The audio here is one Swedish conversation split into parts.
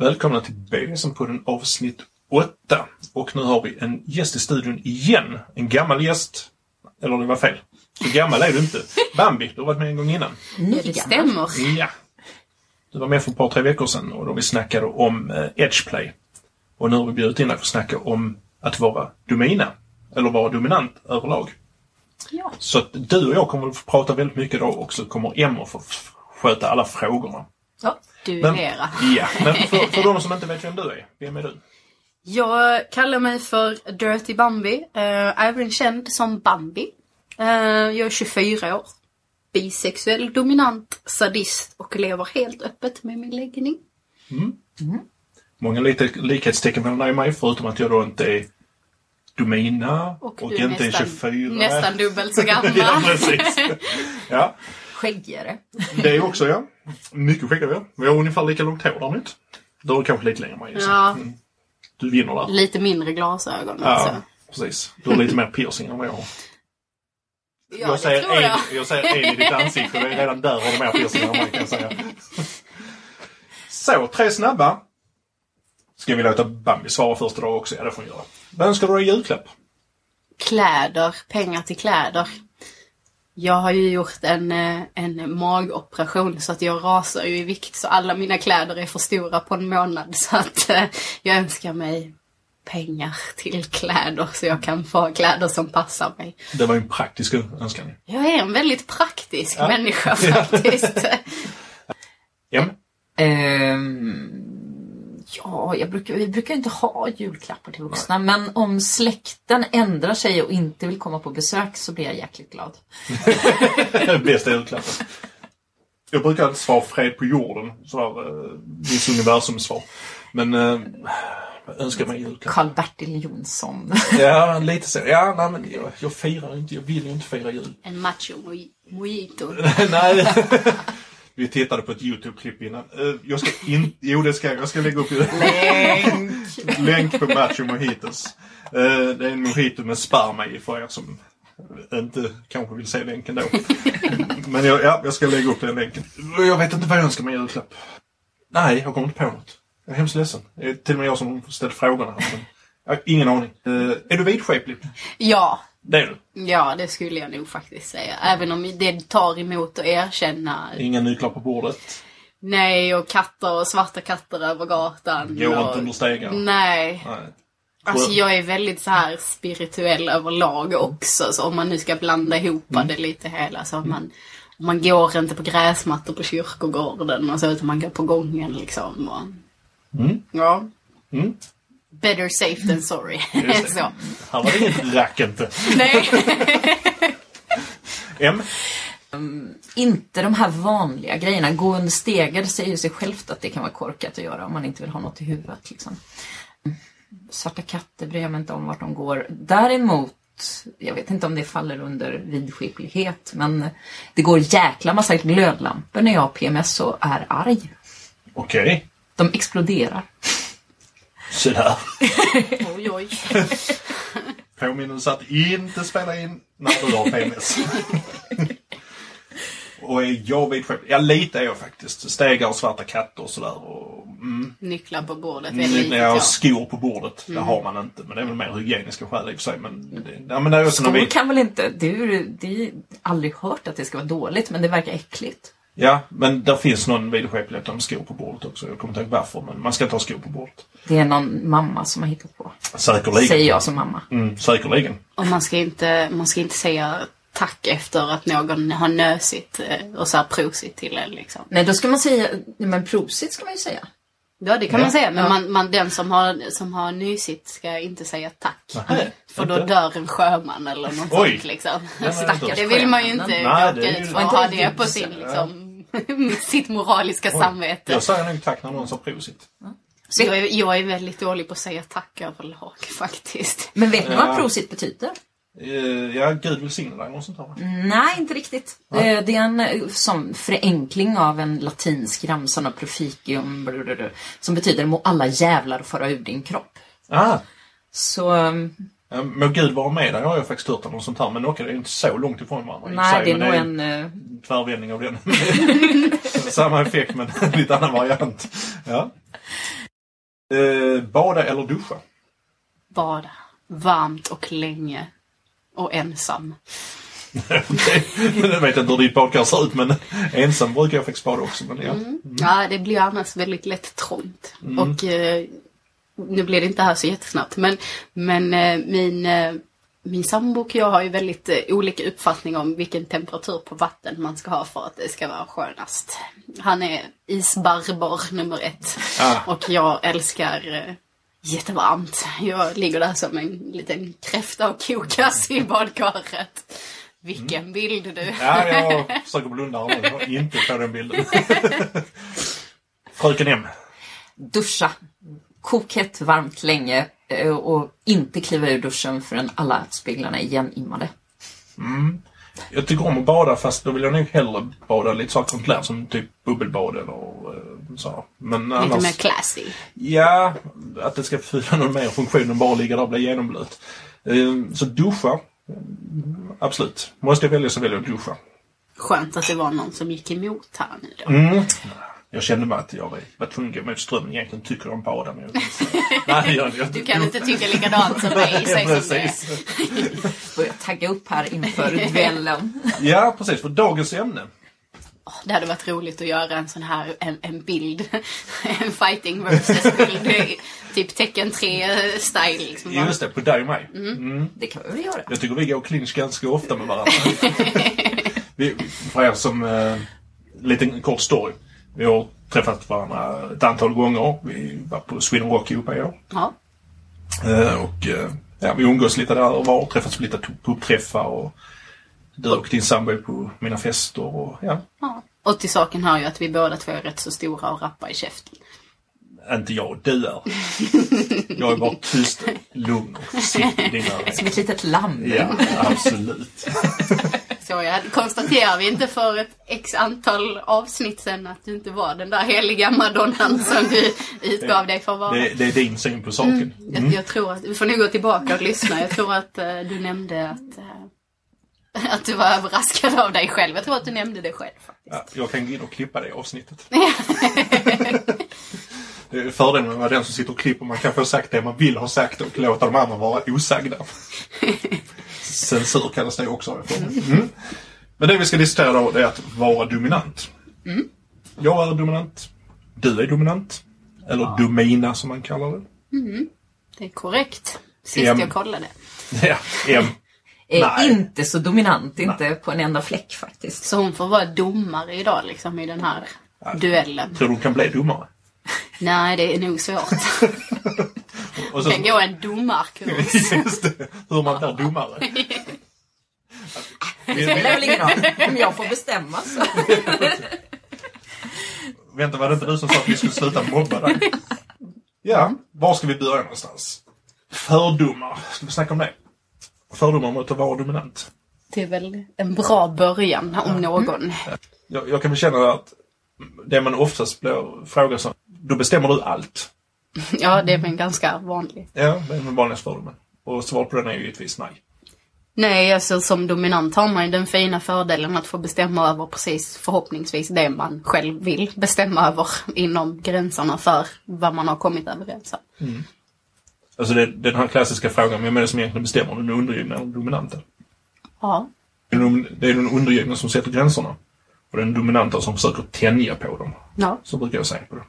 Välkomna till BDSM-podden avsnitt 8. Och nu har vi en gäst i studion igen. En gammal gäst. Eller det var fel. Så gammal är du inte. Bambi, du har varit med en gång innan. Ja, det stämmer. Ja. Du var med för ett par, tre veckor sedan och då vi snackade om eh, Edgeplay. Och nu har vi bjudit in dig för att snacka om att vara domina. Eller vara dominant överlag. Ja. Så att du och jag kommer att få prata väldigt mycket då och så kommer Emma få sköta alla frågorna. Ja, Men- Vera. Ja, men för, för de som inte vet vem du är, vem är du? Jag kallar mig för Dirty Bambi. Uh, även känd som Bambi. Eh, jag är 24 år. Bisexuell, dominant, sadist och lever helt öppet med min läggning. Många lite likhetstecken mellan dig och mig förutom att jag då inte är domina och, Och du är inte är nästan, 24. nästan dubbelt så gammal. ja, precis. Ja, Skäggigare. det är också jag. Mycket skäggigare. Vi har ungefär lika långt hår däremot. Du har kanske lite längre än mig. Ja, Mm. Du vinner där. lite mindre glasögon Ja, också. precis. Du har lite mer piercing än vad jag har. Ja, jag, säger tror en, jag. jag säger en i ditt ansikte och det är redan där har du mer piercing än mig kan jag säga. Så, tre snabba. Ska vi låta Bambi svara först idag också? Ja, det får hon göra. Vad önskar du dig i julklapp? Kläder, pengar till kläder. Jag har ju gjort en, eh, en magoperation så att jag rasar ju i vikt så alla mina kläder är för stora på en månad så att eh, jag önskar mig pengar till kläder så jag kan få kläder som passar mig. Det var ju en praktisk önskan. Jag är en väldigt praktisk Ja. människa faktiskt. Em? Ehm, ja, jag brukar, vi brukar inte ha julklappar till vuxna. Men om släkten ändrar sig och inte vill komma på besök så blir jag jäkligt glad. Bästa julklappen. Jag brukar alltid svara fred på jorden. Sådär, uh, Miss Universum-svar. Men vad önskar mig julklapp? Karl-Bertil Jonsson. Ja, lite så. Ja, nej, men jag, jag firar inte. Jag vill ju inte fira jul. En macho moj- mojito. Nej. Vi tittade på ett YouTube-klipp innan. Eh, Jag ska inte... Jo, det ska jag. Jag ska lägga upp länk. länk på Macho Mojitos. Eh, Det är en mojito med sperma i för er som inte kanske vill se länken då. Men jag, ja, jag ska lägga upp den länken. Jag vet inte vad jag önskar mig i julklapp. Nej, jag kommer inte på något. Jag är hemskt ledsen. Det är till och med jag som ställt frågorna. ingen aning. Eh, Är du vidskeplig? Ja, Det är du. ja det skulle jag nog faktiskt säga. Även om det tar emot att erkänna Inga nycklar på bordet. Nej, och katter och svarta katter över gatan. Går och... inte under stegar. Nej. Nej. Alltså jag är väldigt så här spirituell överlag också. Så om man nu ska blanda ihop Mm. det lite hela. Så man, man går inte på gräsmattor på kyrkogården och så utan man går på gången liksom. Och, Mm. Ja. Mm. Better safe than sorry. Så. Här var inget rack inte. Nej. M? inte de här vanliga grejerna. Gå under stegar, säger ju sig självt att det kan vara korkat att göra om man inte vill ha något i huvudet. Liksom. Svarta katter bryr jag mig inte om vart de går. Däremot, jag vet inte om det faller under vidskeplighet, men det går jäkla massa glödlampor när jag har PMS och är arg. Okej. De exploderar. Sådär. oj, oj. Påminnelse att inte spela in när du har PMS. och jag vidskeplig? Ja, lite är jag faktiskt. Stegar och svarta katter och sådär. Och, mm, Nycklar på bordet är lite när jag har jag. skor på bordet. Det har man inte. Men det är väl mer hygieniska skäl i och för sig. Men, det, ja, men det är Skor vi... kan väl inte, det är det är aldrig hört att det ska vara dåligt, men det verkar äckligt. Ja, men där finns någon vidskeplighet om skor på bordet också. Jag kommer inte ihåg varför, men man ska inte ha skor på bordet. Det är någon mamma som har hittat på. Säkerligen. Säger jag som mamma. Mm, säkerligen. Och man ska inte, man ska inte säga tack efter att någon har nösit eh, och så här prosit till en liksom. Nej, då ska man säga, nej, men prosit ska man ju säga. Ja, det kan Ja. man säga. Men Ja. man, man, den som har, som har nysigt ska inte säga tack. Nej, För då inte. dör en sjöman eller något Oj. sånt liksom. Jag inte Det vill man ju inte Nej, råka ut för att ha det på sin liksom, sitt moraliska samvete. Jag säger nog tack när någon sa prosit. Så jag, är, jag är väldigt dålig på att säga tack överlag faktiskt. Men vet ni Ja. vad prosit betyder? Eh, ja, Gud välsigne dig. Något sånt va? Nej, inte riktigt. Eh, Det är en eh, som förenkling av en latinsk ramsa av proficium blablabla, som betyder må alla jävlar fara ur din kropp. Ah, Så Ja, Må Gud vara med har jag faktiskt hört om något sånt här. Men okej, det är inte så långt ifrån varandra. nej, sig, det är nog en eh, tvärvändning av den. Samma effekt men lite annan variant. Ja. Eh, bada eller duscha? Bada. Varmt och länge. Och ensam. jag vet inte hur ditt badkar ser ut men ensam brukar jag faktiskt bada också. Men ja. Mm. Ja, det blir annars väldigt lätt trångt. Och eh, nu blir det inte här så jättesnabbt men, men eh, min, eh, min sambo och jag har ju väldigt eh, olika uppfattning om vilken temperatur på vatten man ska ha för att det ska vara skönast. Han är isbarbar nummer ett Ah. och jag älskar jättevarmt. Jag ligger där som en liten kräfta och kokas i badkaret. Vilken bild du! Ja, jag försöker blunda har inte på den bilden. Fröken M. Duscha. Kokhett, varmt länge eh, och inte kliva ur duschen förrän alla speglarna är igenimmade. Jag tycker om att bada fast då vill jag nog hellre bada lite kontrollerat som typ bubbelbad eller eh, så. Men Lite annars... mer classy. Ja, att det ska fylla någon mer funktion än bara ligga där och bli genomblöt. Eh, Så duscha. mm, Absolut. Måste jag välja så väljer jag duscha. Skönt att det var någon som gick emot här nu då. Mm. Jag kände mig att jag var- tvungen att gå mot strömmen. Egentligen tycker jag om bada men jag Nej, jag, jag, Du kan inte tycka likadant som mig, säg som det är. precis. Börja tagga upp här inför duellen. Ja, precis. För dagens ämne. Det hade varit roligt att göra en sån här, en, en bild. En fighting versus bild. Typ tecken 3-style liksom. Just det, på dig och mig. Mm. Det kan vi väl göra. Jag tycker vi går clinch ganska ofta med varandra. vi, för er som... Eh, liten kort story. Vi har träffat varandra ett antal gånger. Vi var på Sweden Rock ihop i år. Ja. Eh, och eh, ja, vi umgås lite där och var. Träffats på lite pubträffar och du och din sambo på mina fester och ja. ja. Och till saken hör ju att vi båda två är rätt så stora och rappa i käften. Inte jag, du är. Jag är bara tyst, lugn och försiktig. Som ett litet lamm. Ja, absolut. Så jag konstaterar vi inte för ett x antal avsnitt sen att du inte var den där heliga madonnan som du utgav dig för att vara. Det, det är din syn på saken. Jag, jag tror att, vi får nog gå tillbaka och lyssna. Jag tror att eh, du nämnde att, eh, att du var överraskad av dig själv. Jag tror att du nämnde det själv faktiskt. Ja, jag kan gå in och klippa det avsnittet. Det är fördelen med att vara den som sitter och klipper. Man kan få sagt det man vill ha sagt och låta de andra vara osagda. Censur kallas det också. Mm. Men det vi ska diskutera då det är att vara dominant. Jag är dominant. Du är dominant. Eller domina som man kallar det. Det är korrekt. Sist Em. jag kollade. Ja, M. Är Nej. inte så dominant, inte på en enda fläck faktiskt. Så hon får vara domare idag liksom i den här duellen. Tror du hon kan bli domare? Nej, det är nog svårt. Och så, Kan gå en domarkurs. just det, hur man blir domare. Vi- Det spelar väl ingen roll. Om jag får bestämma så. Vänta, var det inte du som sa att vi skulle sluta mobba dig? Ja, var ska vi börja någonstans? Fördomar. Ska vi snacka om det? Fördomar mot att vara dominant. Det är väl en bra början om någon. Jag, jag kan väl känna att det man oftast blir frågad så, då bestämmer du allt. Ja, det är väl ganska vanligt. Ja, det är den vanligaste fördomen. Och svaret på den är ju givetvis nej. Nej, alltså som dominant har man ju den fina fördelen att få bestämma över precis förhoppningsvis det man själv vill bestämma över inom gränserna för vad man har kommit överens om. Alltså det, den här klassiska frågan, vem är det som egentligen bestämmer? Den undergivna eller dominanta? Ja. Det är den- Det är den undergivna som sätter gränserna. Och den dominanta som försöker tänja på dem. Ja, Så brukar jag säga på det.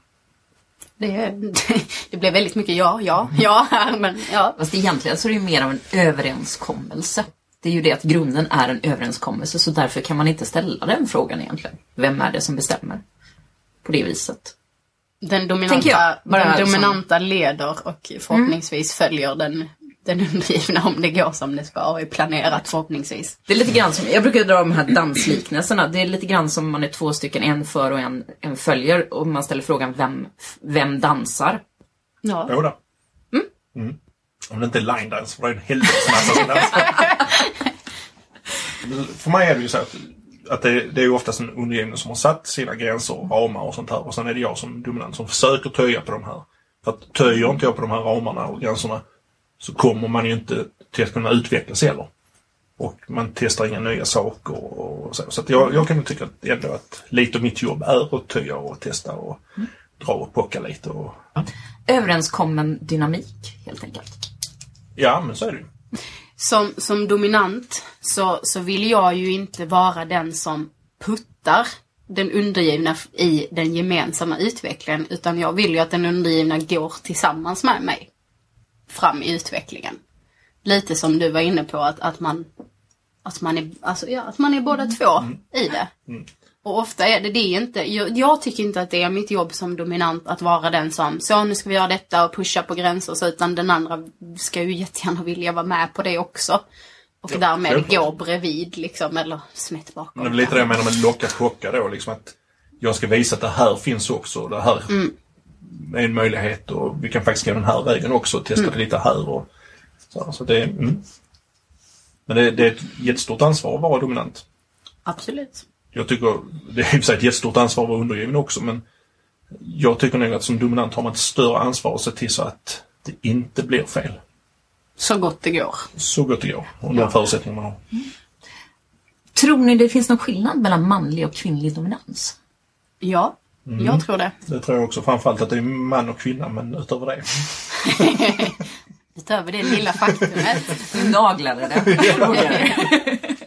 Det, det blev väldigt mycket ja, ja, ja men ja. Fast egentligen så är det ju mer av en överenskommelse. Det är ju det att grunden är en överenskommelse så därför kan man inte ställa den frågan egentligen. Vem är det som bestämmer? På det viset. Den dominanta, jag, den dominanta leder och förhoppningsvis följer den, den undergivna om det går som det ska och är planerat förhoppningsvis. Det är lite grann som, jag brukar dra de här dansliknelserna. Det är lite grann som man är två stycken, en för och en, en följer. Och man ställer frågan vem, vem dansar? Ja. Båda. Mm. Om det inte är line dance, för det är en helvetesmassa som dansar. För mig är det ju så att, att det, det är ju oftast en undergiven som har satt sina gränser och ramar och sånt här. Och sen är det jag som dominant som försöker töja på de här. För att töjer inte jag på de här ramarna och gränserna så kommer man ju inte till att kunna utvecklas heller. Och man testar inga nya saker och så. Så att jag, jag kan ju tycka att ändå att lite av mitt jobb är att töja och testa och dra och pocka lite. Och, Överenskommen dynamik, helt enkelt. ja, men så är det ju. Som, som dominant så, så vill jag ju inte vara den som puttar den undergivna i den gemensamma utvecklingen. Utan jag vill ju att den undergivna går tillsammans med mig fram i utvecklingen. Lite som du var inne på att, att man att man är, alltså, ja, att man är båda två i det. Och ofta är det det inte, jag, jag tycker inte att det är mitt jobb som dominant att vara den som, så nu ska vi göra detta och pusha på gränser, så, utan den andra ska ju jättegärna vilja vara med på det också. Och Ja, därmed självklart. gå bredvid liksom, eller snett bakom. Men det är lite det jag menar med locka pocka då. Liksom att jag ska visa att det här finns också. Det här är en möjlighet och vi kan faktiskt gå den här vägen också och testa det lite här. Och, så, så det, mm. Men det, det är ett jättestort ansvar att vara dominant. Absolut. Jag tycker, det är i och för sig ett jättestort ansvar att vara undergiven också men jag tycker nog att som dominant har man ett större ansvar att se till så att det inte blir fel. Så gott det går. Så gott det går. Och de förutsättningar man har. Tror ni det finns någon skillnad mellan manlig och kvinnlig dominans? Ja, jag tror det. Det tror jag också. Framförallt att det är man och kvinna men utöver det. Utöver det lilla faktumet. Du naglade det.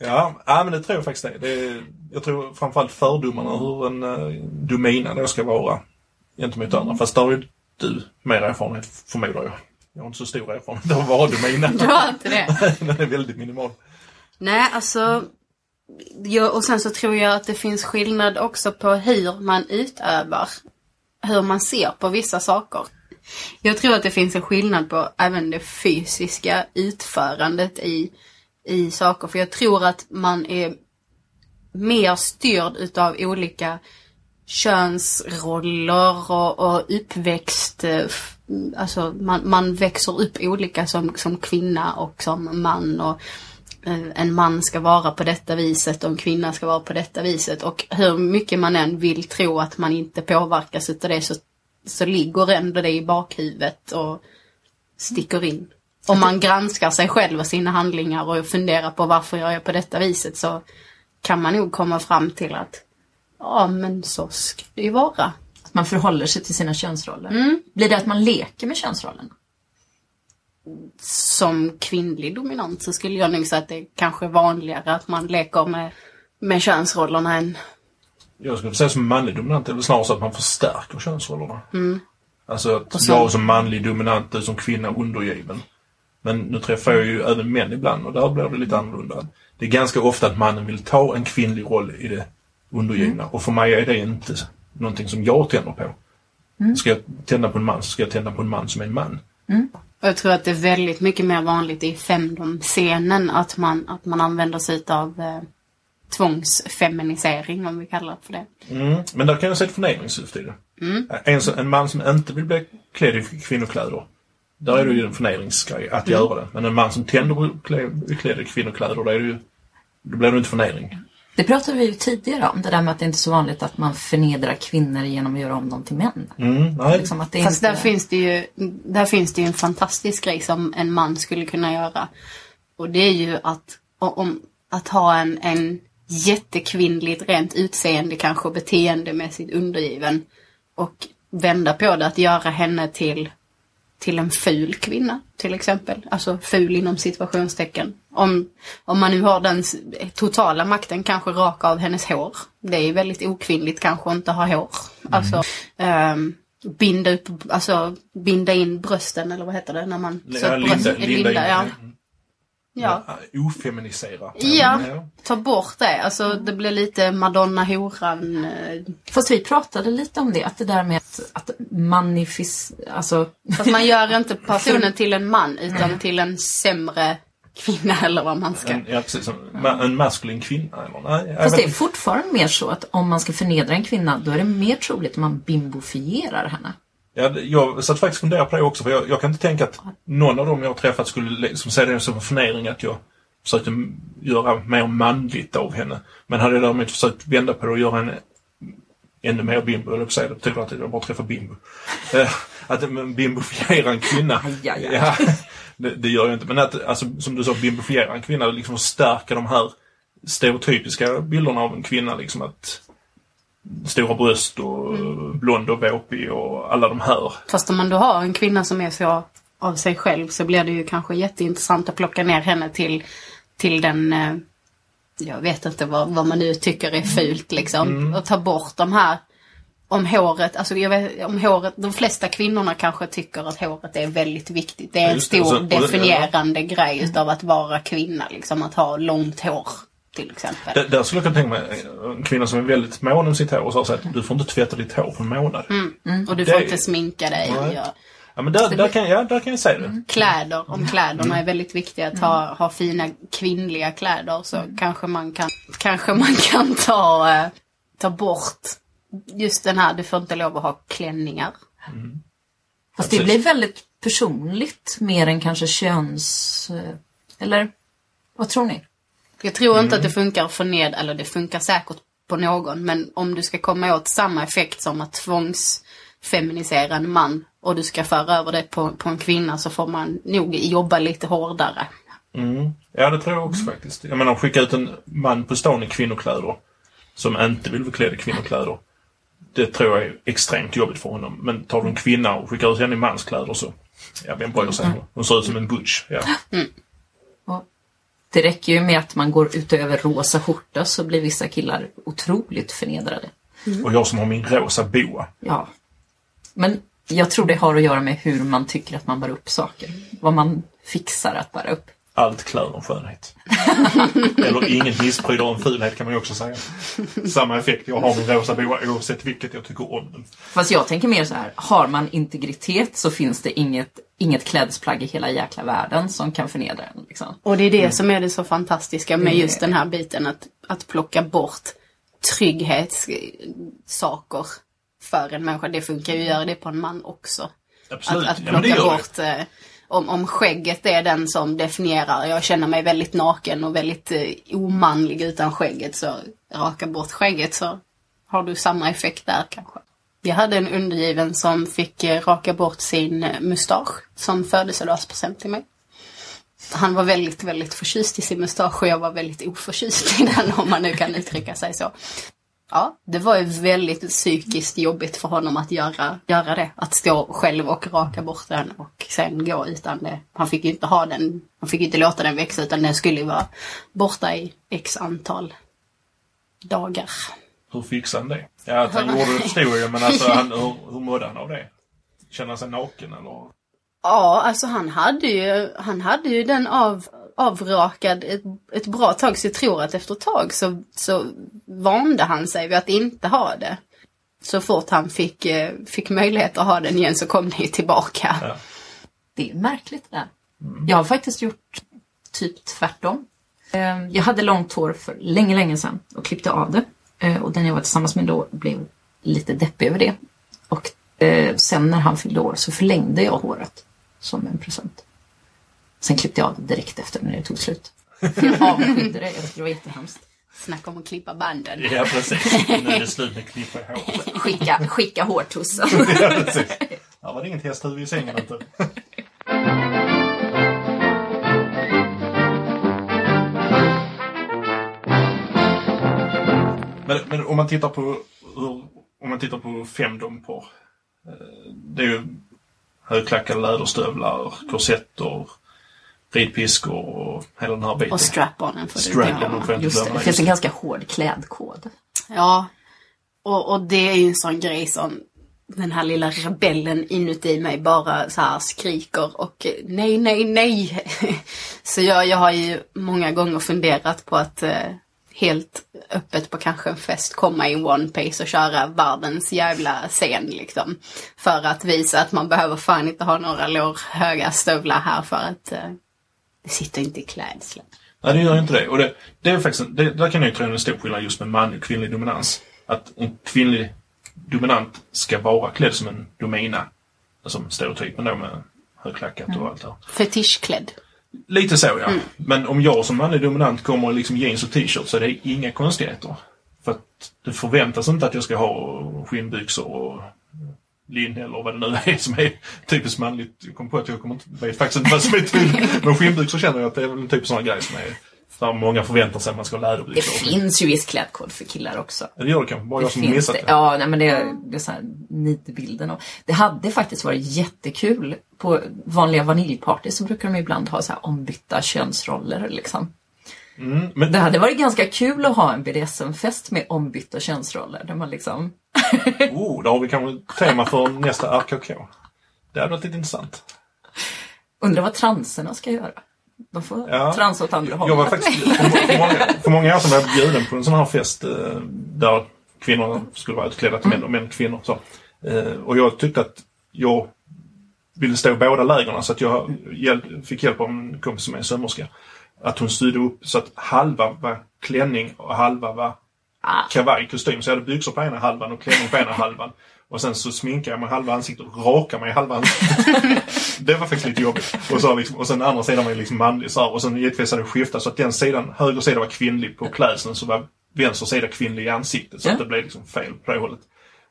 Ja, ja men det tror jag faktiskt det. det är, jag tror framförallt fördomarna hur en uh, domina då ska vara gentemot andra. Fast där har ju du mer erfarenhet förmodar jag. Jag har inte så stor erfarenhet av att vara domina. Du har inte det? Den är väldigt minimal. Nej, alltså. Ja, och sen så tror jag att det finns skillnad också på hur man utövar. Hur man ser på vissa saker. Jag tror att det finns en skillnad på även det fysiska utförandet i, i saker. För jag tror att man är mer styrd utav olika könsroller och, och uppväxt. Eh, alltså man, man växer upp olika som, som kvinna och som man. Och en man ska vara på detta viset och en kvinna ska vara på detta viset. Och hur mycket man än vill tro att man inte påverkas utav det så, så ligger ändå det i bakhuvudet och sticker in. Om man granskar sig själv och sina handlingar och funderar på varför jag är på detta viset så kan man nog komma fram till att ja men så ska det ju vara. Att man förhåller sig till sina könsroller. Blir det att man leker med könsrollerna? Som kvinnlig dominant så skulle jag nog säga att det är kanske vanligare att man leker med, med könsrollerna än Jag skulle säga som manlig dominant är det snarare så att man förstärker könsrollerna. Alltså att så- jag som manlig dominant, du som kvinna undergiven. Men nu träffar jag ju även män ibland och där blir det lite annorlunda. Det är ganska ofta att mannen vill ta en kvinnlig roll i det undergivna. Och för mig är det inte någonting som jag tänder på. Ska jag tända på en man så ska jag tända på en man som är en man. Och jag tror att det är väldigt mycket mer vanligt i femdom-scenen att man, att man använder sig av eh, tvångsfeminisering om vi kallar det för det. Mm. Men där kan jag se ett förnedringssyfte i det. En, som- en man som inte vill bli klädd i kvinnokläder. Där är det ju en förnedringsgrej att göra det. Men en man som tänder på att klä- bli klädd i kvinnokläder, då, är det ju, då blir det inte förnedring. Det pratade vi ju tidigare om, det där med att det inte är så vanligt att man förnedrar kvinnor genom att göra om dem till män. Mm, nej. Liksom att det Fast inte... där finns det ju, där finns det ju en fantastisk grej som en man skulle kunna göra. Och det är ju att, om, att ha en, en jättekvinnligt rent utseende kanske och beteendemässigt undergiven. Och vända på det, att göra henne till, till en ful kvinna till exempel. Alltså ful inom situationstecken. Om, om man nu har den totala makten kanske raka av hennes hår. Det är väldigt okvinnligt kanske att inte ha hår. Alltså ehm, binda upp, alltså binda in brösten eller vad heter det när man... så Ja, linda, bröst- linda, in. Ja. Mm. ja. Ofeminisera. Ja, ta bort det. Alltså det blir lite Madonna horan. eh, Fast vi pratade lite om det, att det där med att, att manifis... Alltså... Fast man gör inte personen till en man utan till en sämre kvinna eller vad man ska. En, ja, precis. som ma- En maskulin kvinna eller? Nej, Fast det är fortfarande mer så att om man ska förnedra en kvinna, då är det mer troligt att man bimbofierar henne. Ja, det- jag satt faktiskt och funderade på det också för jag, jag kan inte tänka att någon av dem jag har träffat skulle liksom se det som en förnedring att jag försökte göra mer manligt av henne. Men hade jag däremot försökt vända på det och göra henne ännu mer bimbo, eller säga det betyder att jag bara träffar bimbo. Eh, att bimbofiera en kvinna. Aj, aj. Ja, det, det gör jag inte. Men att, alltså, som du sa, bimbofiera en kvinna, liksom stärka de här stereotypiska bilderna av en kvinna. Liksom att stora bröst och blond och våpig och alla de här. Fast om man då har en kvinna som är så av sig själv så blir det ju kanske jätteintressant att plocka ner henne till, till den eh, jag vet inte vad, vad man nu tycker är fult liksom. Och ta bort de här om håret, alltså jag vet, om håret, de flesta kvinnorna kanske tycker att håret är väldigt viktigt. Det är Ja, en just det. stor så- och det- definierande grej utav att vara kvinna liksom. Att ha långt hår till exempel. Där, där skulle jag kunna tänka mig en kvinna som är väldigt mån om sitt hår och sa att du får inte tvätta ditt hår på en månad. Och du får det- inte sminka dig. Ja. Ja men där, där, kan, ja, där kan jag säga det. Kläder, om kläderna är väldigt viktiga att ha, ha fina kvinnliga kläder så kanske man kan, kanske man kan ta, eh, ta bort just den här, du får inte lov att ha klänningar. Fast det blir väldigt personligt mer än kanske köns... eh, Eller? Vad tror ni? Jag tror inte att Mm. det funkar att få ned, eller det funkar säkert på någon, men om du ska komma åt samma effekt som att tvångsfeminisera en man och du ska föra över det på, på en kvinna så får man nog jobba lite hårdare. Mm. Ja det tror jag också faktiskt. Jag menar skicka ut en man på stan i kvinnokläder som inte vill vara klädd i kvinnokläder. Det tror jag är extremt jobbigt för honom. Men tar du en kvinna och skickar ut henne i manskläder så, ja vem bryr sig? Hon ser ut som en butch. Ja. Och det räcker ju med att man går utöver rosa skjorta så blir vissa killar otroligt förnedrade. Och jag som har min rosa boa. Ja. Men jag tror det har att göra med hur man tycker att man bär upp saker. Vad man fixar att bära upp. Allt klär en skönhet. Eller inget misspryder en fulhet kan man ju också säga. Samma effekt. Jag har min rosa boa oavsett vilket jag tycker om den. Fast jag tänker mer så här, har man integritet så finns det inget, inget klädesplagg i hela jäkla världen som kan förnedra en. Liksom. Och det är det som är det så fantastiska med just den här biten att, att plocka bort trygghetssaker för en människa. Det funkar ju att göra det på en man också. Absolut. Att, att ja, plocka det. bort eh, om, om skägget är den som definierar, jag känner mig väldigt naken och väldigt eh, omanlig utan skägget så raka bort skägget så har du samma effekt där kanske. Jag hade en undergiven som fick eh, raka bort sin eh, mustasch som födelsedagspresent till mig. Han var väldigt, väldigt förtjust i sin mustasch och jag var väldigt oförtjust i den om man nu kan uttrycka sig så. Ja, det var ju väldigt psykiskt jobbigt för honom att göra, göra det. Att stå själv och raka bort den och sen gå utan det. Han fick ju inte ha den, han fick ju inte låta den växa utan den skulle ju vara borta i x antal dagar. Hur fixade han det? Ja, att han gjorde det förstod jag men alltså han, hur, hur mådde han av det? Kände han sig naken eller? Ja, alltså han hade ju, han hade ju den av, avrakad ett, ett bra tag så jag tror att efter ett tag så, så vande han sig vid att inte ha det. Så fort han fick, eh, fick möjlighet att ha den igen så kom det ju tillbaka. Ja. Det är märkligt det där. Jag har faktiskt gjort typ tvärtom. Eh, Jag hade långt hår för länge, länge sedan och klippte av det. Eh, Och den jag var tillsammans med då blev lite deppig över det. Och eh, sen när han fyllde år så förlängde jag håret som en present. Sen klippte jag av det direkt efter när det tog slut. Jag avskydde det, jag tyckte det var jättehemskt. Snacka om att klippa banden. Ja precis. Nu är det slut med klippa hår. Skicka, skicka hårtussen. Ja precis. Här var det inget hästhuvud i sängen inte. Men, men om man tittar på om man tittar på femdompor. eh, Det är ju högklackade läderstövlar, korsetter, ridpiskor och hela den här biten. Och strap-onen får du Strap-on glömma. får jag inte glömma. det finns en ganska hård klädkod. Ja. Och, och det är ju en sån grej som den här lilla rebellen inuti mig bara så här skriker och nej, nej, nej. så jag, jag har ju många gånger funderat på att eh, helt öppet på kanske en fest komma i One Piece och köra världens jävla scen liksom. För att visa att man behöver fan inte ha några lårhöga stövlar här för att eh, det sitter inte i klädslen. Nej, det gör inte det. Och det, det är faktiskt, det, där kan jag tro en stor skillnad just med manlig och kvinnlig dominans. Att en kvinnlig dominant ska vara klädd som en domina. Som stereotypen då med högklackat och allt det. Fetischklädd. Lite så ja. Men om jag som manlig dominant kommer i liksom jeans och t-shirt så är det inga konstigheter. För att det förväntas inte att jag ska ha skinnbyxor och linne eller vad det nu är som är typiskt manligt. Jag kom på att jag kommer inte, vet faktiskt inte vad som är tydligt. Men skinnbyxor känner jag att det är väl en typ sån grej som är Där många förväntar sig att man ska ha Det läderbyxor. finns ju viss klädkod för killar också. Det gör det kanske, bara jag som missat det. det. Ja, nej, men det, det är så här nidbilden. av- Det hade faktiskt varit jättekul. På vanliga vaniljparty så brukar de ibland ha så här ombytta könsroller. Liksom. Mm, men Det hade varit ganska kul att ha en BDSM-fest med ombytta könsroller. Där man liksom... oh, då har vi kanske tema för nästa RKK. Det hade varit lite intressant. Undrar vad transerna ska göra. De får Ja. transa åt andra Jag hållet. var faktiskt, för, många, för många år sedan var jag bjuden på en sån här fest eh, där kvinnorna skulle vara utklädda till män och män kvinnor. Så. Eh, och jag tyckte att jag ville stå i båda lägren så att jag fick hjälp av en kompis som är sömmerska. Att hon styrde upp så att halva var klänning och halva var Ah. kavaj, kostym. Så jag hade byxor på ena halvan och klänning på ena halvan. Och sen så sminkade jag mig halva ansiktet och rakade mig halva ansiktet. det var faktiskt lite jobbigt. Och, så liksom, och sen andra sidan var ju liksom manlig så här. Och sen givetvis hade det skiftat så att den sidan, höger sida var kvinnlig på klädseln så var vänster sida kvinnlig i ansiktet. Så Ja. att det blev liksom fel på det hållet.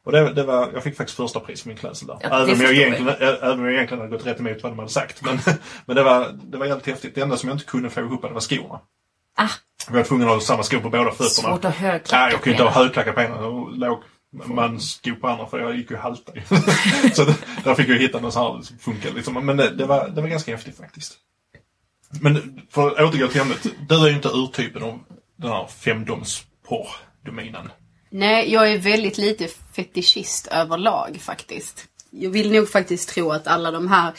Och det, det var, jag fick faktiskt första pris för min klädsel där. Ja, även, om jag jag. egentligen, ä- även om jag egentligen hade gått rätt emot vad de hade sagt. Men, men det, var, det var jävligt häftigt. Det enda som jag inte kunde få ihop det var skorna. Ah, Jag var tvungen att ha samma skor på båda fötterna. svårt att högklacka Nej, jag kunde inte ha högklackat på ena och låg mansskor på andra för jag gick ju halta. Så det, där fick jag hitta något som funkade liksom. Men det, det, var, det var ganska häftigt faktiskt. Men för att återgå till ämnet. Du är ju inte urtypen av den här femdomsporr-dominen. Nej, jag är väldigt lite fetischist överlag faktiskt. Jag vill nog faktiskt tro att alla de här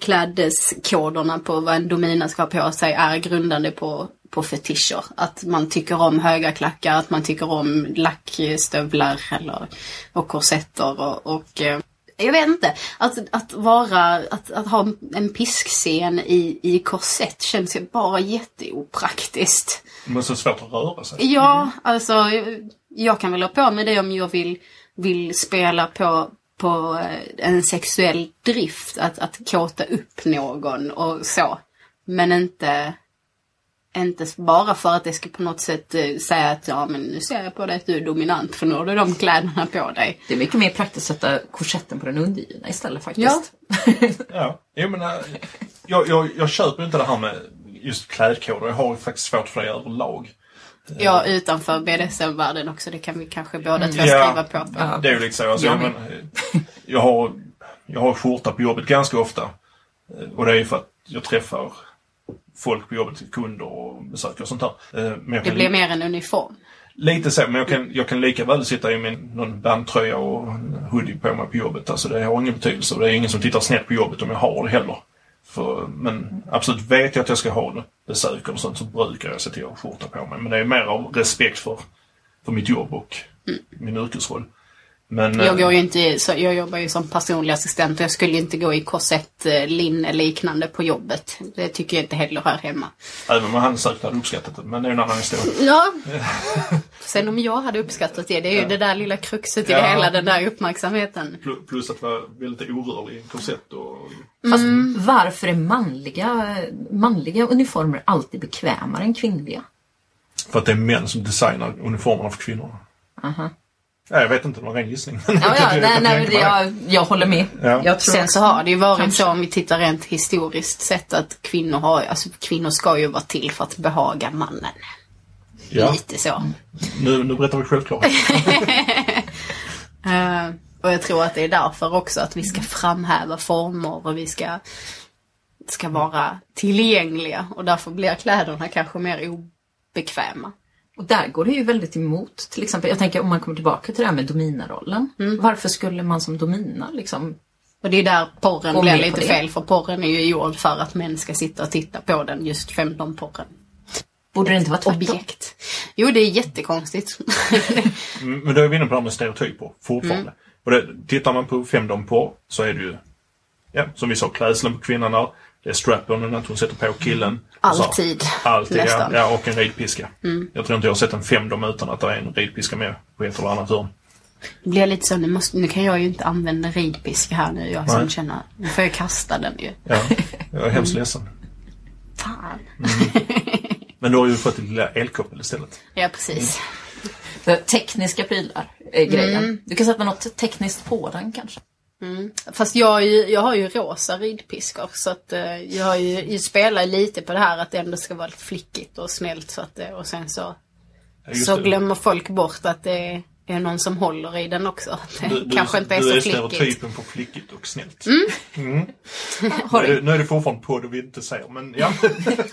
klädeskoderna på vad en domina ska ha på sig är grundande på, på fetischer. Att man tycker om höga klackar, att man tycker om lackstövlar eller, och korsetter och, och eh, jag vet inte. Att, att vara, att, att ha en piskscen i, i korsett känns ju bara jätteopraktiskt. Men så svårt att röra sig. Ja, alltså jag kan väl ha på mig det om jag vill, vill spela på, på eh, en sexuell drift, att, att kåta upp någon och så. Men inte, inte bara för att det ska på något sätt eh, säga att ja men nu ser jag på dig att du är dominant för nu har du de kläderna på dig. Det är mycket mer praktiskt att sätta korsetten på den undergivna istället faktiskt. Ja, jo men äh, jag, jag, jag köper inte det här med just klädkoder. Jag har ju faktiskt svårt för det överlag. Ja, utanför BDSM-världen också, det kan vi kanske båda två Ja. skriva på. Ja. Det är ju lite så. Alltså, Jag men, jag, har, jag har skjorta på jobbet ganska ofta. Eh, Och det är ju för att jag träffar folk på jobbet, kunder och besökare och sånt där. Eh, Men Det blir mer en uniform. Lite så, men jag kan, jag kan lika väl sitta i min någon bandtröja och hoodie på mig på jobbet. Alltså det har ingen betydelse. Och det är ingen som tittar snett på jobbet om jag har det heller. För, men absolut, vet jag att jag ska ha det, besök och sånt så brukar jag se till att ha skjorta på mig. Men det är mer av respekt för, för mitt jobb och min yrkesroll. Men, Jag eh, går ju inte, så jag jobbar ju som personlig assistent och jag skulle inte gå i korsett, eh, linne liknande på jobbet. Det tycker jag inte heller hör hemma. Även om han säkert hade uppskattat det, men det är en annan historia. Ja. Sen om jag hade uppskattat det, det är ju det där lilla kruxet i Ja. det hela, den där uppmärksamheten. Pl- Plus att vara väldigt orörlig i en korsett och... Fast varför är manliga, manliga uniformer alltid bekvämare än kvinnliga? För att det är män som designar uniformerna för kvinnorna. Aha. Ja, jag vet inte, det var en gissning. Ja, ja, nej, nej, mig. jag, jag håller med. Ja. Jag tror Sen så har det ju varit Kanske. så om vi tittar rent historiskt sett att kvinnor har, alltså kvinnor ska ju vara till för att behaga mannen. Ja, Lite så. nu, nu berättar vi självklart. Eh, och jag tror att det är därför också att vi ska framhäva former och vi ska, ska vara tillgängliga. Och därför blir kläderna kanske mer obekväma. Och där går det ju väldigt emot. Till exempel, jag tänker om man kommer tillbaka till det här med dominarollen. Varför skulle man som domina liksom... Och det är där porren blir lite fel. För porren är ju gjord för att män ska sitta och titta på den, just 15-porren. Borde det inte vara tvärtom? Objekt. Jo, det är jättekonstigt. Mm, Men då är vi inne på det här med stereotyper fortfarande. Mm. Och det, tittar man på femdom på så är det ju, ja, som vi sa, klädseln på kvinnan där. Det är strap-onen, att hon sätter på killen. Och så- Alltid, Alltid, ja, nästan. Mm. ja. Och en ridpiska. Jag tror inte jag har sett en femdom utan att det är en ridpiska med på ett eller annat hörn. Det blir lite så, nu, måste, nu kan jag ju inte använda ridpiska här nu. Jag som känner, nu får jag kasta den ju. Ja, jag är Mm. hemskt ledsen. Fan. Men du har ju fått ett lilla elkoppel istället. Ja, precis. För tekniska prylar är grejen. Mm. Du kan sätta något tekniskt på den kanske. Mm. Fast jag, har ju, jag har ju rosa ridpiskor så att eh, jag, har ju, jag spelar lite på det här att det ändå ska vara flickigt och snällt så att, eh, och sen så, Ja, så det. glömmer folk bort att det är någon som håller i den också. Att det Du, du, kanske inte är du så är flickigt. stereotypen på flickigt och snällt. Mm. Har Nu, är du, det, nu är det fortfarande på det vi inte ser, men ja.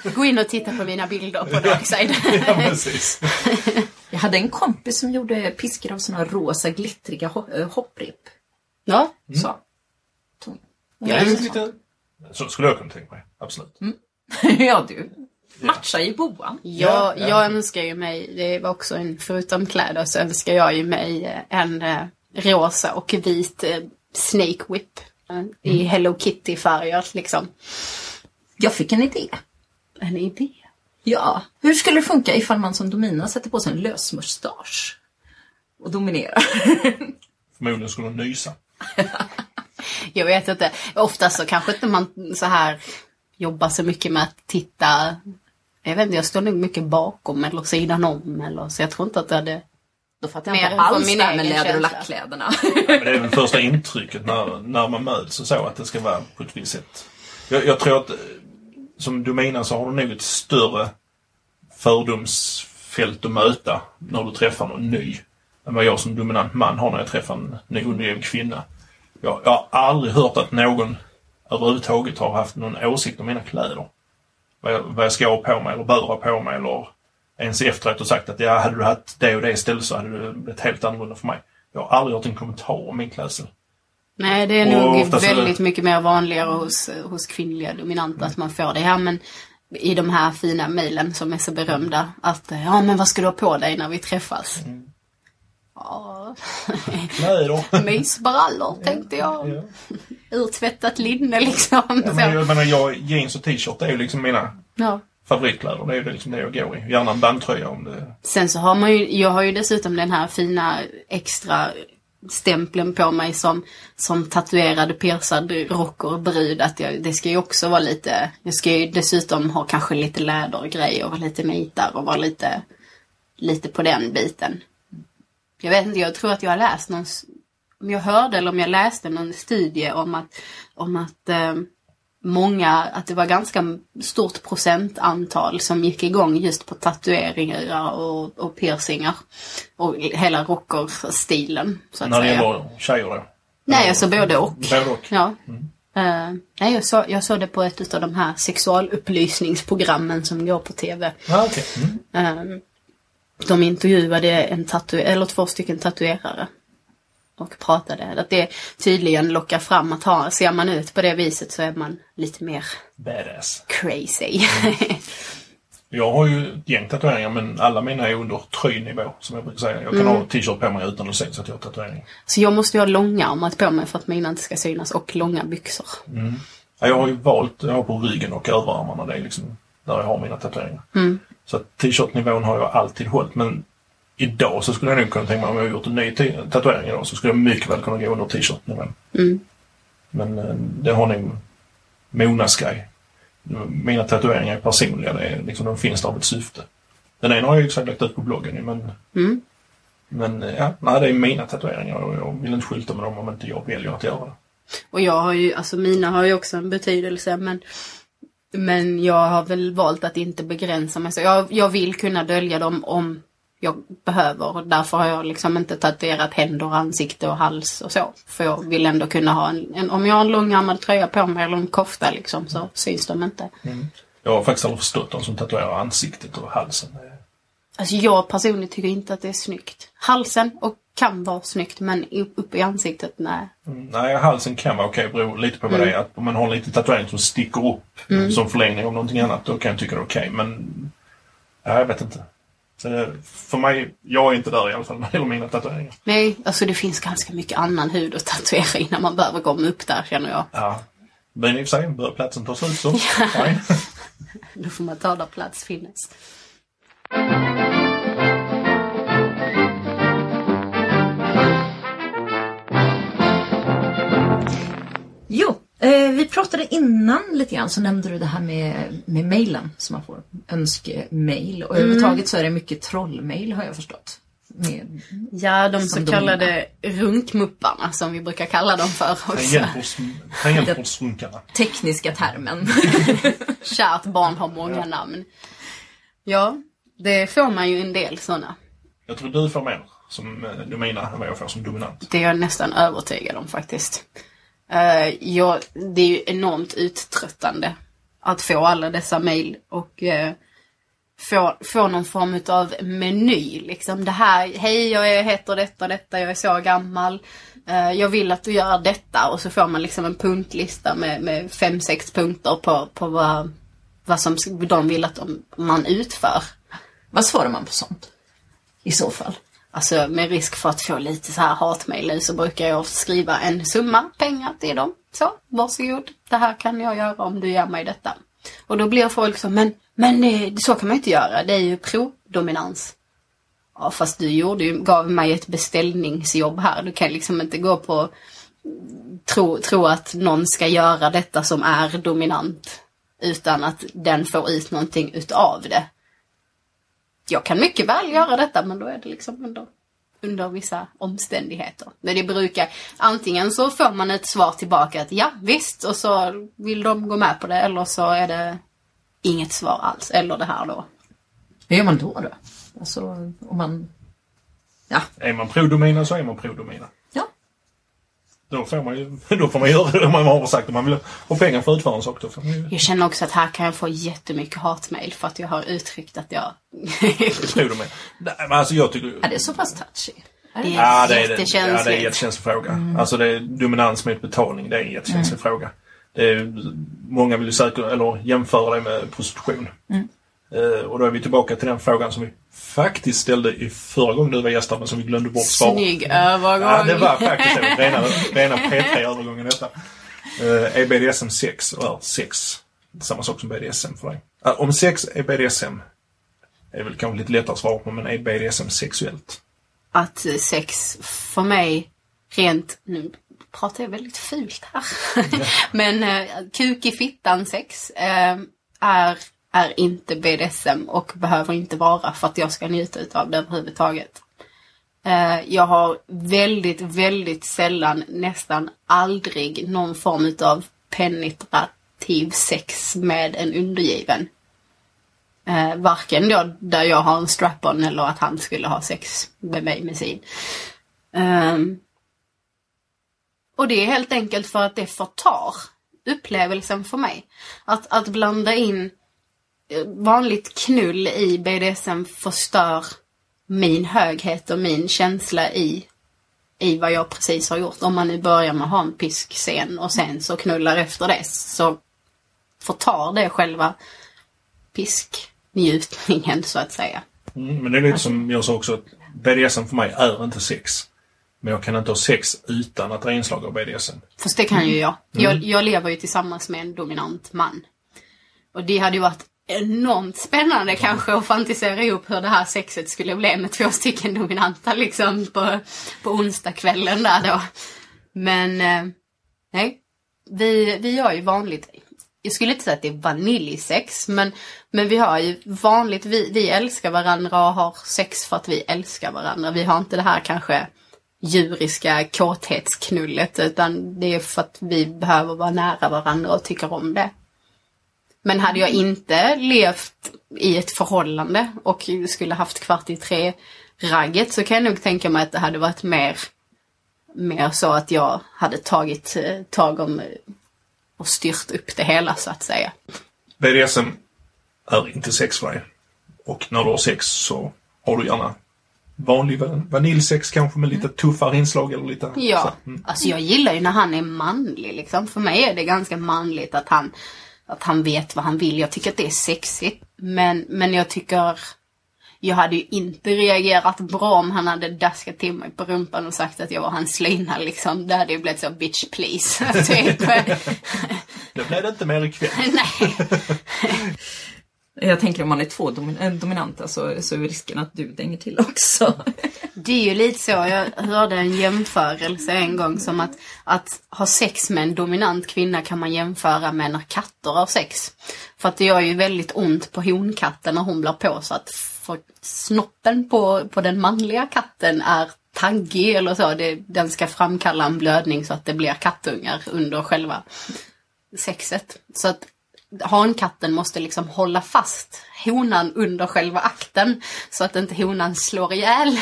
Gå in och titta på mina bilder på Darkside. ja precis. jag hade en kompis som gjorde piskor av såna rosa glittriga eh, hopprep. Ja, Så. Tog- Ja, det är lite... Så skulle jag kunna tänka mig, absolut. ja, du. Matchar ju boan. Jag, Ja, ja. jag önskar ju mig, det var också en, förutom kläder så önskar jag ju mig eh, en eh, rosa och vit eh, Snake Whip. eh, I Hello Kitty-färger liksom. Jag fick en idé. En idé. Ja. Hur skulle det funka ifall man som Domina sätter på sig en lös mustasch? Och dominerar. Förmodligen skulle hon nysa. Jag vet inte. Oftast så kanske inte man så här jobbar så mycket med att titta. Jag vet inte, jag står nog mycket bakom eller sidan om eller så jag tror inte att det hade... Då fattar jag inte alls det här med läder och lackkläderna. Men det är väl första intrycket när, när man möts och så, att det ska vara på ett visst sätt. Jag, jag tror att som Domina så har du nog ett större fördomsfält att möta när du träffar någon ny. Än vad jag som dominant man har när jag träffar en ny undergiven kvinna. Jag, jag har aldrig hört att någon överhuvudtaget har haft någon åsikt om mina kläder. Vad jag, vad jag ska ha på mig eller bör ha på mig eller ens efteråt och sagt att ja, hade du haft det och det istället så hade det blivit helt annorlunda för mig. Jag har aldrig hört en kommentar om min klädsel. Nej, det är Och nog väldigt mycket mer vanligare hos, hos kvinnliga dominanta att man får det. Ja, men i de här fina mejlen som är så berömda. Att ja, men vad ska du ha på dig när vi träffas? Mm. Ja, mysbrallor tänkte jag. Ja. Urtvättat linne liksom. Ja, men jag menar, jag, jeans och t-shirt är ju liksom mina Ja. favoritkläder. Det är ju liksom det jag går i. Gärna en bandtröja om det... Sen så har man ju, jag har ju dessutom den här fina extra stämpeln på mig som, som tatuerad piercad rockerbrud. Att jag, det ska ju också vara lite, jag ska ju dessutom ha kanske lite lädergrejer och lite mitar och vara lite, lite på den biten. Jag vet inte, jag tror att jag har läst någon, om jag hörde eller om jag läste någon studie om att, om att eh, många, att det var ganska stort procentantal som gick igång just på tatueringar och, och piercingar. Och hela rockerstilen, så att När det säga. gäller tjejer då. Nej, alltså både och. Både och. Ja. Eh, nej, jag, så, jag såg det på ett av de här sexualupplysningsprogrammen som går på tv. Ah, okej. Mm. Eh, de intervjuade en tatu eller två stycken tatuerare. Och pratade. Att det tydligen lockar fram att ha, ser man ut på det viset så är man lite mer Badass. crazy. Jag har ju ett gäng tatueringar men alla mina är under tröjnivå som jag brukar säga. Jag kan Mm. ha t-shirt på mig utan att se så att jag har tatueringar. så jag måste ju ha långa armat på mig för att mina inte ska synas och långa byxor. Ja, jag har ju valt, jag har på ryggen och överarmarna. Det är liksom där jag har mina tatueringar. Mm. Så t-shirt-nivån har jag alltid hållit. Men idag så skulle jag nog kunna tänka mig om jag har gjort en ny tatuering idag så skulle jag mycket väl kunna gå under t-shirt-nivån. Mm. Men eh, det har nog Monas grej. Mina tatueringar är personliga. Det är liksom, de finns där av ett syfte. Den ena har jag ju sagt lagt ut på bloggen men Mm. men eh, ja, nej, det är mina tatueringar och jag vill inte skylta med dem om inte jag väljer att göra det. Och jag har ju, alltså mina har ju också en betydelse men Men jag har väl valt att inte begränsa mig. Så jag, jag vill kunna dölja dem om jag behöver. Och därför har jag liksom inte tatuerat händer, ansikte och hals och så. För jag vill ändå kunna ha en, en om jag har en långärmad tröja på mig eller en kofta liksom så syns de inte. Jag har faktiskt aldrig förstått de som tatuerar ansiktet och halsen. Alltså jag personligen tycker inte att det är snyggt. Halsen och kan vara snyggt men upp- i ansiktet, nej. Mm, Nej, halsen kan vara okej. beror lite på vad det är. Att om man har en liten tatuering som sticker upp som förlängning av någonting annat, då kan jag tycka det är okej. Men, ja, jag vet inte. För mig, jag är inte där i alla fall när det gäller mina tatueringar. Nej, alltså det finns ganska mycket annan hud att tatuera innan man behöver komma upp där känner jag. Ja. Men i och för sig, börjar platsen ta slut så. Då får man ta där plats finnes. Jo, eh, vi pratade innan lite grann så nämnde du det här med, med mejlen som man får. Önskemail. Och överhuvudtaget så är det mycket trollmail har jag förstått. Med, Ja, de så Som kallade runkmupparna som vi brukar kalla dem för också. Tangentbords- Tangentbordsrunkarna. tekniska termen. Kärt barn har många namn. Ja, det får man ju en del sådana. Jag tror du får mer som eh, domina än vad jag får som dominant. Det är jag nästan övertygad om faktiskt. Uh, ja, det är ju enormt uttröttande att få alla dessa mejl och uh, få, få någon form av meny. Liksom det här, hej jag heter detta och detta, jag är så gammal. Uh, jag vill att du gör detta och så får man liksom en punktlista med, med fem, sex punkter på, på vad, vad som de vill att de, man utför. Vad svarar man på sånt? I så fall. Alltså med risk för att få lite så här hatmejl nu så brukar jag skriva en summa pengar till dem. Så, varsågod. Det här kan jag göra om du ger mig detta. Och då blir folk så, men, men eh, så kan man inte göra. Det är ju prodominans. Ja, fast du gjorde ju, gav mig ett beställningsjobb här. Du kan liksom inte gå på tro, tro att någon ska göra detta som är dominant utan att den får ut någonting utav det jag kan mycket väl göra detta men då är det liksom under, under vissa omständigheter. Men det brukar, antingen så får man ett svar tillbaka att ja visst och så vill de gå med på det eller så är det inget svar alls. Eller det här då. Hur gör man då? då? Alltså om man... Ja. Är man pro-domina så är man pro-domina. Ja. Då får man ju då får man göra det om man har sagt att man vill ha pengar för att utföra en sak. Då får man ju Jag känner också att här kan jag få jättemycket hatmejl för att jag har uttryckt att jag... pro-domina. Nej, men alltså jag tycker... Är det så pass touchy? Är Det är Ja, det är, det, ja, det är en jättekänsligt. jättekänslig fråga. Alltså det är dominans mot betalning, det är en jättekänslig fråga. Det är, många vill ju säkert, eller jämföra det med prostitution. Eh, och då är vi tillbaka till den frågan som vi faktiskt ställde i förra gången du var gäst men som vi glömde bort svara. Snygg övergång. Ja, det var faktiskt det. Rena, rena P3-övergången detta. Uh, är BDSM sex, eller sex, samma sak som BDSM för dig? Om sex är BDSM, är väl kanske lite lättare att svara på, men är BDSM sexuellt? att sex för mig rent, nu pratar jag väldigt fult här, men eh, kuk i fittan sex eh, är, är inte BDSM och behöver inte vara för att jag ska njuta utav det överhuvudtaget. Eh, jag har väldigt, väldigt sällan, nästan aldrig någon form utav penetrativ sex med en undergiven. Eh, varken då där jag har en strap-on eller att han skulle ha sex med mig med sin. Ehm, och det är helt enkelt för att det förtar upplevelsen för mig. Att, att blanda in vanligt knull i BDSM förstör min höghet och min känsla i, i vad jag precis har gjort. Om man nu börjar med att ha en piskscen och sen så knullar efter det så förtar det själva pisknjutningen så att säga. Mm, men det är lite som jag sa också, att BDSM för mig är inte sex. Men jag kan inte ha sex utan att det är inslag av BDSM. Fast det kan ju jag. jag. Jag lever ju tillsammans med en dominant man. Och det hade ju varit enormt spännande kanske att fantisera ihop hur det här sexet skulle bli med två stycken dominanta liksom på, på onsdagskvällen där då. Men eh, nej, vi, vi gör ju vanligt, jag skulle inte säga att det är vaniljsex, men, men vi har ju vanligt, vi, vi älskar varandra och har sex för att vi älskar varandra. Vi har inte det här kanske djuriska kåthetsknullet utan det är för att vi behöver vara nära varandra och tycker om det. Men hade jag inte levt i ett förhållande och skulle haft kvart i tre ragget så kan jag nog tänka mig att det hade varit mer, mer så att jag hade tagit eh, tag om eh, och styrt upp det hela så att säga. BDSM är inte sex för dig. Och när du har sex så har du gärna vanlig van- vaniljsex kanske med lite tuffare inslag eller lite Ja, så. Mm. alltså jag gillar ju när han är manlig liksom. För mig är det ganska manligt att han, att han vet vad han vill. Jag tycker att det är sexigt. Men, men jag tycker, jag hade ju inte reagerat bra om han hade daskat till mig på rumpan och sagt att jag var hans slyna liksom. Det hade ju blivit så bitch please. typ. Det blev det inte mer ikväll. Nej. Jag tänker om man är två domin eh, dominanta så, alltså, så är risken att du dänger till också. Det är ju lite så. Jag hörde en jämförelse en gång som att, att ha sex med en dominant kvinna kan man jämföra med när katter har sex. För att det gör ju väldigt ont på honkatten när hon blir på så För snoppen på, på den manliga katten är taggig eller så. Det, den ska framkalla en blödning så att det blir kattungar under själva sexet. Så att hankatten måste liksom hålla fast honan under själva akten så att inte honan slår ihjäl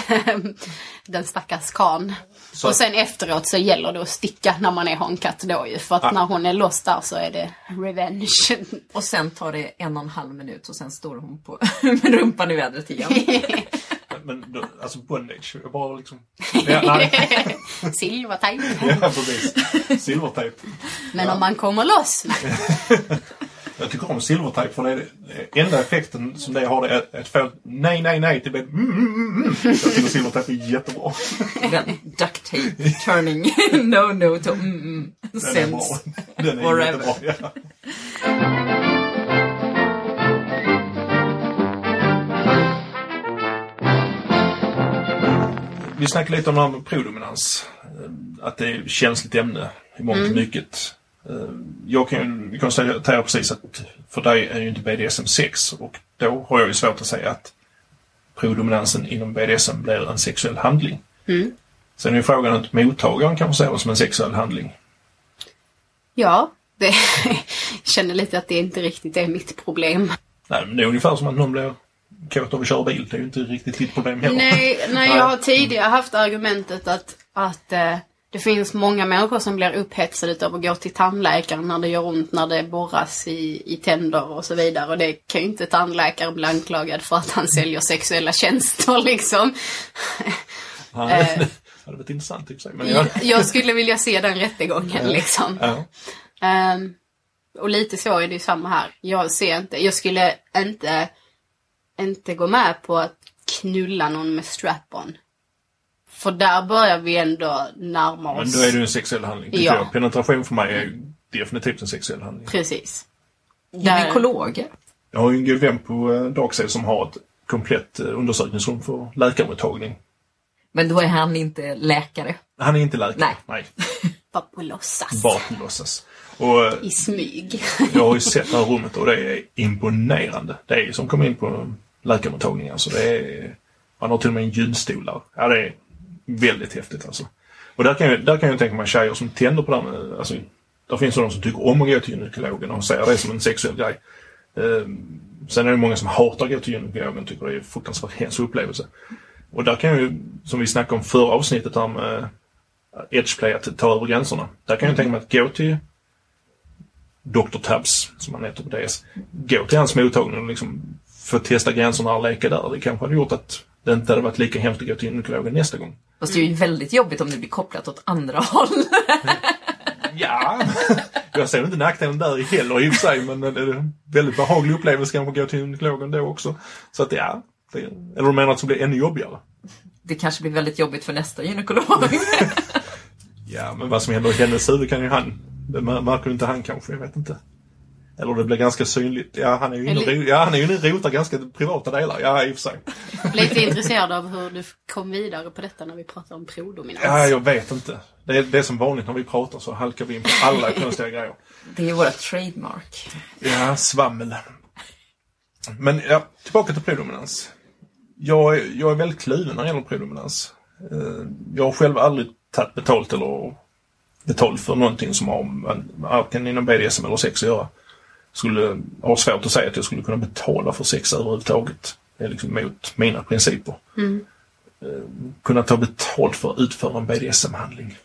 den stackars kan. Så- Och sen efteråt så gäller det att sticka när man är hankatt då ju. För att Ah. när hon är loss där så är det revenge. Och sen tar det en och en halv minut och sen står hon på med rumpan i vädret igen. Men då, alltså bondage, jag bara liksom... Ja, nej. Silvertejp. ja precis. Silvertejp. Men om man kommer loss. Jag tycker om silvertejp för det är det enda effekten som det har det är ett nej, nej, nej till mm, mm, mm, mm. Jag tycker silvertejp är jättebra. Den duct tape turning no no to mm, mm. Den är bra. Den är Forever. jättebra. Ja. Vi snackade lite om det här med prodominans. Att det är ett känsligt ämne i mångt och mycket. Eh, Jag kan ju konstatera precis att för dig är ju inte BDSM sex och då har jag ju svårt att säga att prodominansen inom BDSM blir en sexuell handling. Sen är ju frågan att mottagaren kanske ser det som en sexuell handling. Ja, det jag känner lite att det inte riktigt är mitt problem. Nej, men det är ungefär som att någon blir kåt av att köra bil. Det är ju inte riktigt ditt problem heller. Nej, nej, jag har tidigare haft argumentet att, att eh, det finns många människor som blir upphetsade av att gå till tandläkaren när det gör ont, när det borras i, i tänder och så vidare. Och det kan ju inte tandläkaren bli anklagad för att han säljer sexuella tjänster liksom. Nej, det hade varit intressant i och för sig. Men jag, Jag skulle vilja se den rättegången liksom. ja. Ehm, och lite så är det ju samma här. Jag ser inte, jag skulle inte, inte gå med på att knulla någon med strap-on. För där börjar vi ändå närma Men oss. då är det ju en sexuell handling. Ja. jag. Penetration för mig är ju definitivt en sexuell handling. Precis. Där, Gynekologer. Jag har ju en god vän på eh, Darkside som har ett komplett eh, undersökningsrum för läkarmottagning. Men då är han inte läkare. Han är inte läkare. Nej. Nej. bara på låtsas. Bara på låtsas. Och eh, I smyg. jag har ju sett det här rummet och det är imponerande. Det är som komma in på läkarmottagning. Alltså det är, man har till och med en gynstol där. Ja, det är väldigt häftigt alltså. Och där kan jag, där kan jag tänka mig tjejer som tänder på det här med, alltså, där finns de som tycker om att gå till gynekologen och ser det som en sexuell grej. Ehm, sen är det många som hatar att gå till gynekologen och tycker det är en fruktansvärt hemsk upplevelse. Och där kan jag ju, som vi snackade om förra avsnittet här eh, med edgeplay, att ta över gränserna. Där kan jag tänka mig att gå till Dr. Tabs, som han heter på DS, gå till hans mottagning och liksom få testa gränserna och leka där. Det kanske hade gjort att det inte hade varit lika hemskt att gå till gynekologen nästa gång. Fast det är ju väldigt jobbigt om det blir kopplat åt andra håll. Ja, jag ser inte nackdelen där heller i och för sig, men det är en väldigt behaglig upplevelse kanske att gå till gynekologen då också. Så att ja, det, eller du menar att det blir ännu jobbigare? Det kanske blir väldigt jobbigt för nästa gynekolog. Ja, men vad som händer i hennes huvud kan ju han, det mär- märker ju inte han kanske, jag vet inte. Eller det blir ganska synligt. Ja, han är ju inne och, ro- ja, han är ju inne och rotar ganska privata delar. Ja, i och för sig. Lite intresserad av hur du kom vidare på detta när vi pratar om prodominans. Ja, jag vet inte. Det är, det är som vanligt när vi pratar så halkar vi in på alla konstiga grejer. Det är våra trademark. Ja, svammel. Men ja, tillbaka till predominans. Jag är, jag är väldigt kluven när det gäller predominans. Eh, Jag har själv aldrig tagit betalt eller betalt för någonting som har varken inom BDSM eller sex att göra. Skulle ha svårt att säga att jag skulle kunna betala för sex överhuvudtaget. Det är liksom mot mina principer. Eh, Kunna ta betalt för att utföra en BDSM-handling.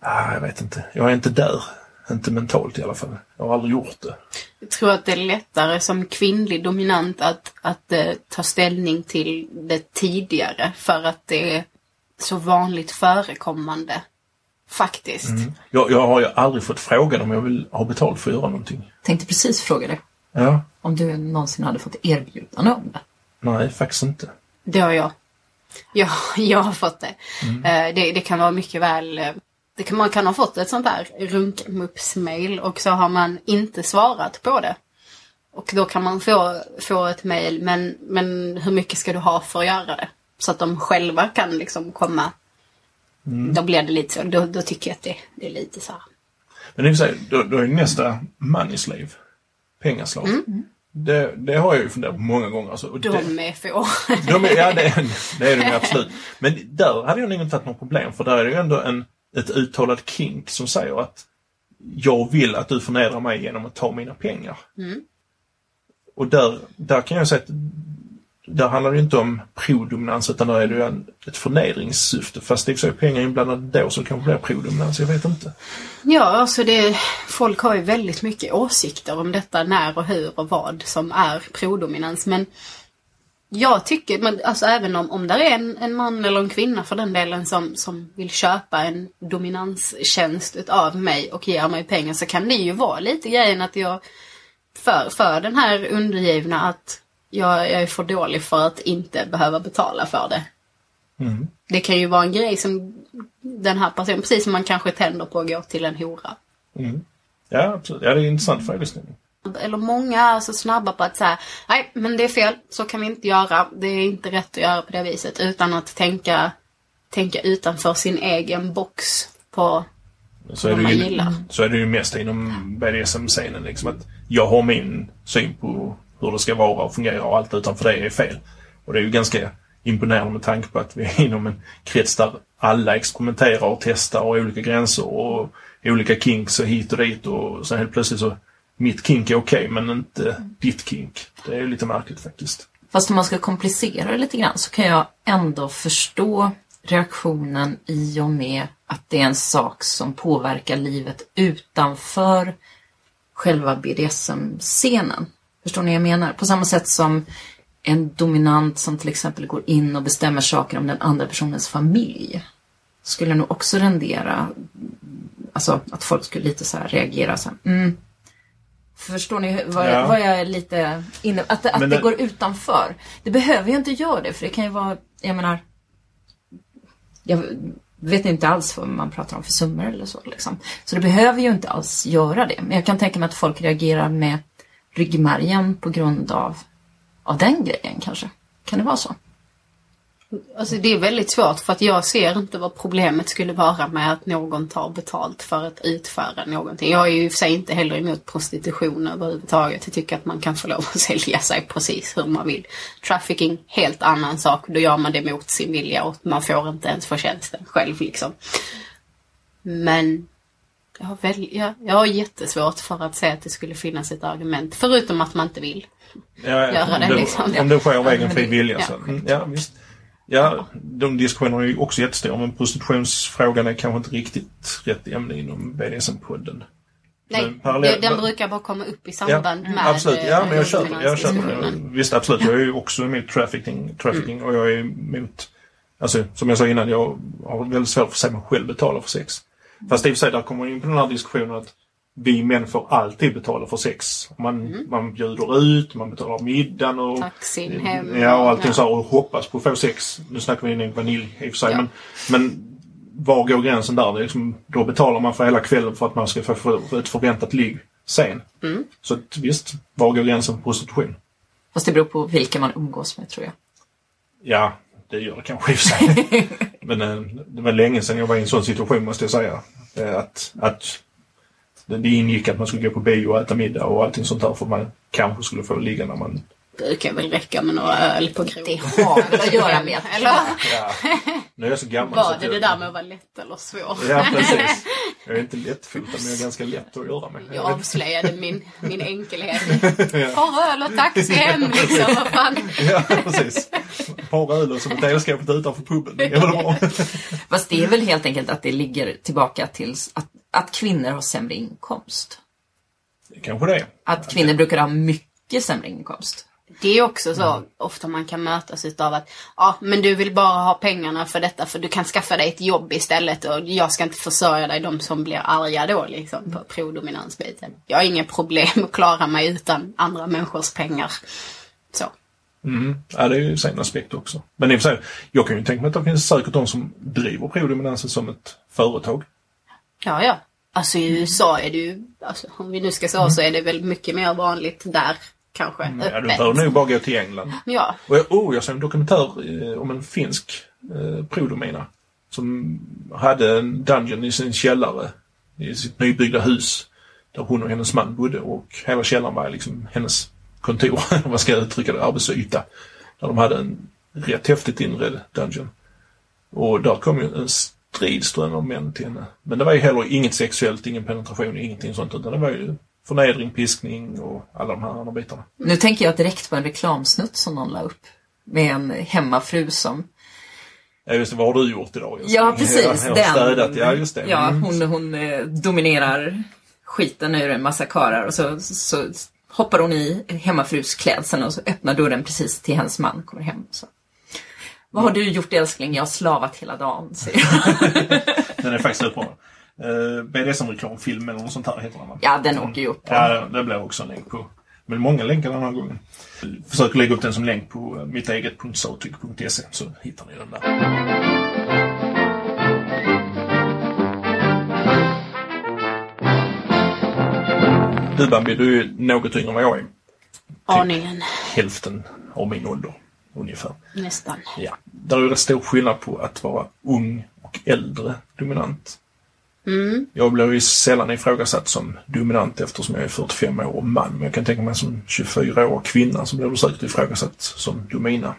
Ah, jag vet inte. Jag är inte där. Inte mentalt i alla fall. Jag har aldrig gjort det. Jag tror att det är lättare som kvinnlig dominant att, att eh, ta ställning till det tidigare för att det är så vanligt förekommande. Faktiskt. Jag, jag har ju aldrig fått frågan om jag vill ha betalt för att göra någonting. Tänkte precis fråga dig. Ja, Om du någonsin hade fått erbjudande om det. nej faktiskt inte. Det har jag. Ja, jag har fått det. Eh, det. Det kan vara mycket väl... eh, Det kan, man kan ha fått ett sånt där runkmups-mail och så har man inte svarat på det. Och då kan man få, få ett mail, men, men hur mycket ska du ha för att göra det? Så att de själva kan liksom komma. Då blir det lite så, då, då tycker jag att det, det är lite så här. Men och för sig, då, då är nästa money slave. Pengaslav. Det, det har jag ju funderat på många gånger. Alltså, och det, De är få. de är, ja, det, är- det är de absolut. Men där hade jag nog inte haft något problem för där är det ju ändå en, ett uttalad kink som säger att jag vill att du förnedrar mig genom att ta mina pengar. Och där, där kan jag säga att där handlar det ju inte om prodominans utan där är det ju en, ett förnedringssyfte. Fast det är pengar inblandade då så kanske det blir prodominans, jag vet inte. Ja, alltså det, folk har ju väldigt mycket åsikter om detta när och hur och vad som är prodominans. Men jag tycker, men alltså även om, om där är en, en man eller en kvinna för den delen som, som vill köpa en dominanstjänst utav mig och ger mig pengar så kan det ju vara lite grejen att jag för, för den här undergivna att jag, jag är för dålig för att inte behöva betala för det. Det kan ju vara en grej som den här personen, precis som man kanske tänder på att gå till en hora. Ja, absolut. Ja, det är en intressant frågeställning. Eller många är så snabba på att säga nej men det är fel, så kan vi inte göra. Det är inte rätt att göra på det viset. Utan att tänka, tänka utanför sin egen box på Så är, det ju, så är det ju mest inom BDSM-scenen. Liksom att jag har min syn på hur det ska vara och fungera och allt utanför det är fel. Och det är ju ganska imponerande med tanke på att vi är inom en krets där alla experimenterar och testar och har olika gränser och olika kinks och hit och dit och sen helt plötsligt så mitt kink är okej men inte ditt kink. Det är ju lite märkligt faktiskt. Fast om man ska komplicera det lite grann så kan jag ändå förstå reaktionen i och med att det är en sak som påverkar livet utanför själva BDSM-scenen. Förstår ni vad jag menar? På samma sätt som en dominant som till exempel går in och bestämmer saker om den andra personens familj skulle nog också rendera, alltså att folk skulle lite så här reagera så här, mm. Förstår ni vad, Ja. jag, vad jag är lite inne Att, det- att det det- går utanför. Det behöver ju inte göra det för det kan ju vara, jag menar jag vet inte alls vad man pratar om för summor eller så. Liksom. Så det behöver ju inte alls göra det. Men jag kan tänka mig att folk reagerar med ryggmärgen på grund av, av den grejen kanske. Kan det vara så? Alltså det är väldigt svårt för att jag ser inte vad problemet skulle vara med att någon tar betalt för att utföra någonting. Jag är ju i och för sig inte heller emot prostitution överhuvudtaget. Jag tycker att man kan få lov att sälja sig precis hur man vill. Trafficking, helt annan sak. Då gör man det mot sin vilja och man får inte ens förtjänsten själv liksom. Men jag har, väl, jag, jag har jättesvårt för att säga att det skulle finnas ett argument. Förutom att man inte vill. Ja, Göra det, det, liksom. om det sker av Ja, egen fri vilja. ja. Så. Mm, ja, visst. Ja, de diskussionerna är ju också jättestora men prostitutionsfrågan är kanske inte riktigt rätt ämne inom BDSM-podden. Nej, parallell- den brukar bara komma upp i samband med Absolut, ja men jag köper, jag köper. Visst absolut, jag är ju också emot trafficking, trafficking och jag är emot, alltså som jag sa innan, jag har väldigt svårt för att se mig själv betala för sex. Fast i och för sig, där kommer man in på den här diskussionen att vi män får alltid betala för sex. Man, man bjuder ut, man betalar middagen och Taxin hem. Ja, och allting Ja. så här, och hoppas på att få sex. Nu snackar vi in i vanilj i och för sig. Ja. Men, men var går gränsen där? Det är liksom, då betalar man för hela kvällen för att man ska få, få ett förväntat ligg sen. Mm. Så visst, var går gränsen för prostitution? Fast det beror på vilka man umgås med tror jag. Ja, det gör det kanske i och för sig. men eh, det var länge sedan jag var i en sån situation måste jag säga. Eh, Att, att det det ingick att man skulle gå på bio och äta middag och allting sånt där för man kanske skulle få ligga när man... brukar väl räcka med några öl på krogen. Det har väl att göra med Eller Ja, nu är jag så gammal så var det jag- det där med att vara lätt eller svår? Ja, precis. Jag är inte lättfotad men jag är ganska lätt att göra med. Jag avslöjade min, min enkelhet. Par öl och taxi hem liksom. Vad fan. Ja, precis. Ett par öl och så på teleskåpet utanför puben. Det är väl bra. Fast det är väl helt enkelt att det ligger tillbaka till att, att kvinnor har sämre inkomst. Kanske det. Att kvinnor brukar ha mycket sämre inkomst. Det är också så ofta man kan mötas utav att ja men du vill bara ha pengarna för detta för du kan skaffa dig ett jobb istället och jag ska inte försörja dig. De som blir arga då liksom på prodominansbiten. Jag har inga problem att klara mig utan andra människors pengar. Så. Mm. Ja, det är ju en aspekt också. Men i och för sig, jag kan ju tänka mig att det finns säkert de som driver prodominansen som ett företag. Ja, ja. Alltså i USA är det ju, alltså, om vi nu ska säga så är det väl mycket mer vanligt där kanske. Ja, du öppet. bör nog bara gå till England. Ja, Och jag, oh, jag såg en dokumentär eh, om en finsk eh, prodomina. Som hade en dungeon i sin källare. I sitt nybyggda hus. Där hon och hennes man bodde och hela källaren var liksom hennes kontor. Vad ska jag uttrycka det? Arbetsyta. Där de hade en rätt häftigt inredd dungeon. Och där kom ju en strid ström av män till henne. Men det var ju heller inget sexuellt, ingen penetration, ingenting sånt. Utan det var ju förnedring, piskning och alla de här andra bitarna. Nu tänker jag direkt på en reklamsnutt som någon la upp. Med en hemmafru som... Ja just det, vad har du gjort idag? Just Ja precis, jag har den. ja just det. Ja, Mm. hon, hon eh, dominerar skiten ur en massa karlar och så, så hoppar hon i hemmafrusklädseln och så öppnar dörren precis till hennes man kommer hem. Så. Vad har du gjort älskling? Jag har slavat hela dagen, säger jag. Den är faktiskt bra. Uh, BDSM-reklamfilm eller något sånt här heter den va? Ja, den åker ju upp. Ja, det blir också en länk på. Men många länkar den här gången. Försöker lägga upp den som länk på eh, mitt eget.sautyk.se så hittar ni den där. Du Bambi, du är något yngre än vad jag är. aningen. Hälften av min ålder ungefär. Nästan. Ja. Där är rätt stor skillnad på att vara ung och äldre dominant. Mm. Jag blir ju sällan ifrågasatt som dominant eftersom jag är 45 år och man. Men jag kan tänka mig som 24 år kvinna så blir du säkert ifrågasatt som domina.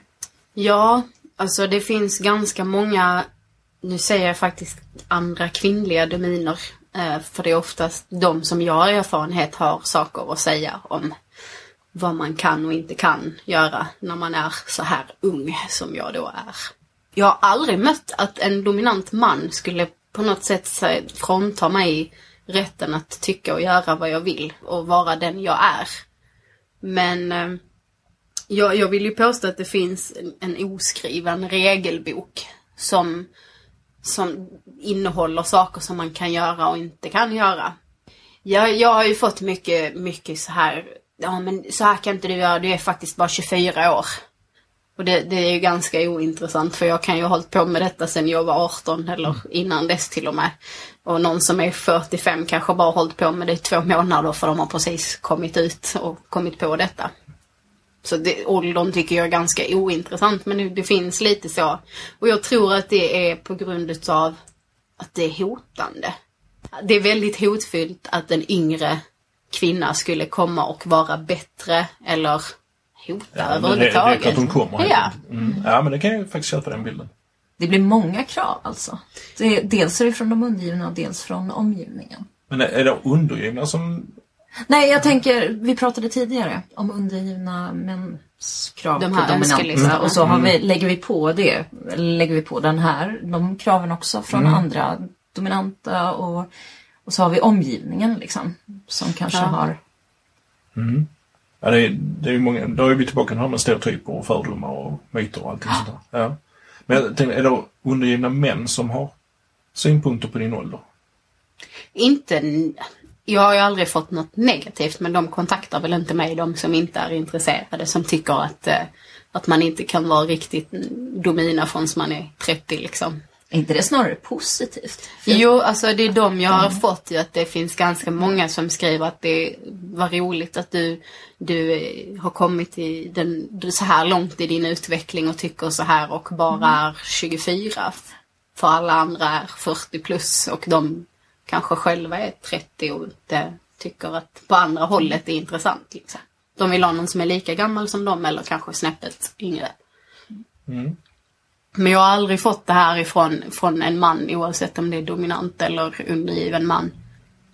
Ja, alltså det finns ganska många, nu säger jag faktiskt andra kvinnliga dominer. Eh, för det är oftast de som jag har erfarenhet har saker att säga om vad man kan och inte kan göra när man är så här ung som jag då är. Jag har aldrig mött att en dominant man skulle på något sätt fråntar frånta mig rätten att tycka och göra vad jag vill och vara den jag är. Men eh, jag, jag vill ju påstå att det finns en, en oskriven regelbok som, som innehåller saker som man kan göra och inte kan göra. Jag, jag har ju fått mycket, mycket så här, ja men så här kan inte du göra, du är faktiskt bara 24 år. Och det, det är ju ganska ointressant för jag kan ju ha hållit på med detta sedan jag var 18 eller innan dess till och med. Och någon som är 45 kanske bara har hållit på med det i två månader för de har precis kommit ut och kommit på detta. Så det, åldern tycker jag är ganska ointressant men det, finns lite så. Och jag tror att det är på grund utav att det är hotande. Det är väldigt hotfullt att en yngre kvinna skulle komma och vara bättre eller hota Ja, men det, det är överhuvudtaget. klart de kommer. Ja. Mm. ja, men det kan jag ju faktiskt köpa den bilden. Det blir många krav alltså. Det, dels är det från de undergivna och dels från omgivningen. Men är det undergivna som... Nej, jag tänker, vi pratade tidigare om undergivna mäns krav De på dominanta. önskelistorna. Och så har vi, lägger vi på det, eller lägger vi på den här, de kraven också från andra dominanta och, och så har vi omgivningen liksom. Som kanske Ja. har Ja, det, är, det är många... Då är vi tillbaka till det här med stereotyper och fördomar och myter och allting sånt där. Ja. Men jag tänkte, är det undergivna män som har synpunkter på din ålder? Inte... Jag har ju aldrig fått något negativt men de kontaktar väl inte mig, de som inte är intresserade, som tycker att, eh, att man inte kan vara riktigt domina förrän man är 30 liksom. Är inte det snarare positivt? För Jo, alltså det är de jag har fått ju att det finns ganska många som skriver att det var roligt att du, du eh, har kommit i den, så här långt i din utveckling och tycker så här och bara är 24. För alla andra är 40 plus och de kanske själva är 30 och inte tycker att på andra hållet är intressant. Liksom. De vill ha någon som är lika gammal som dem eller kanske snäppet yngre. Men jag har aldrig fått det här ifrån från en man oavsett om det är dominant eller undergiven man.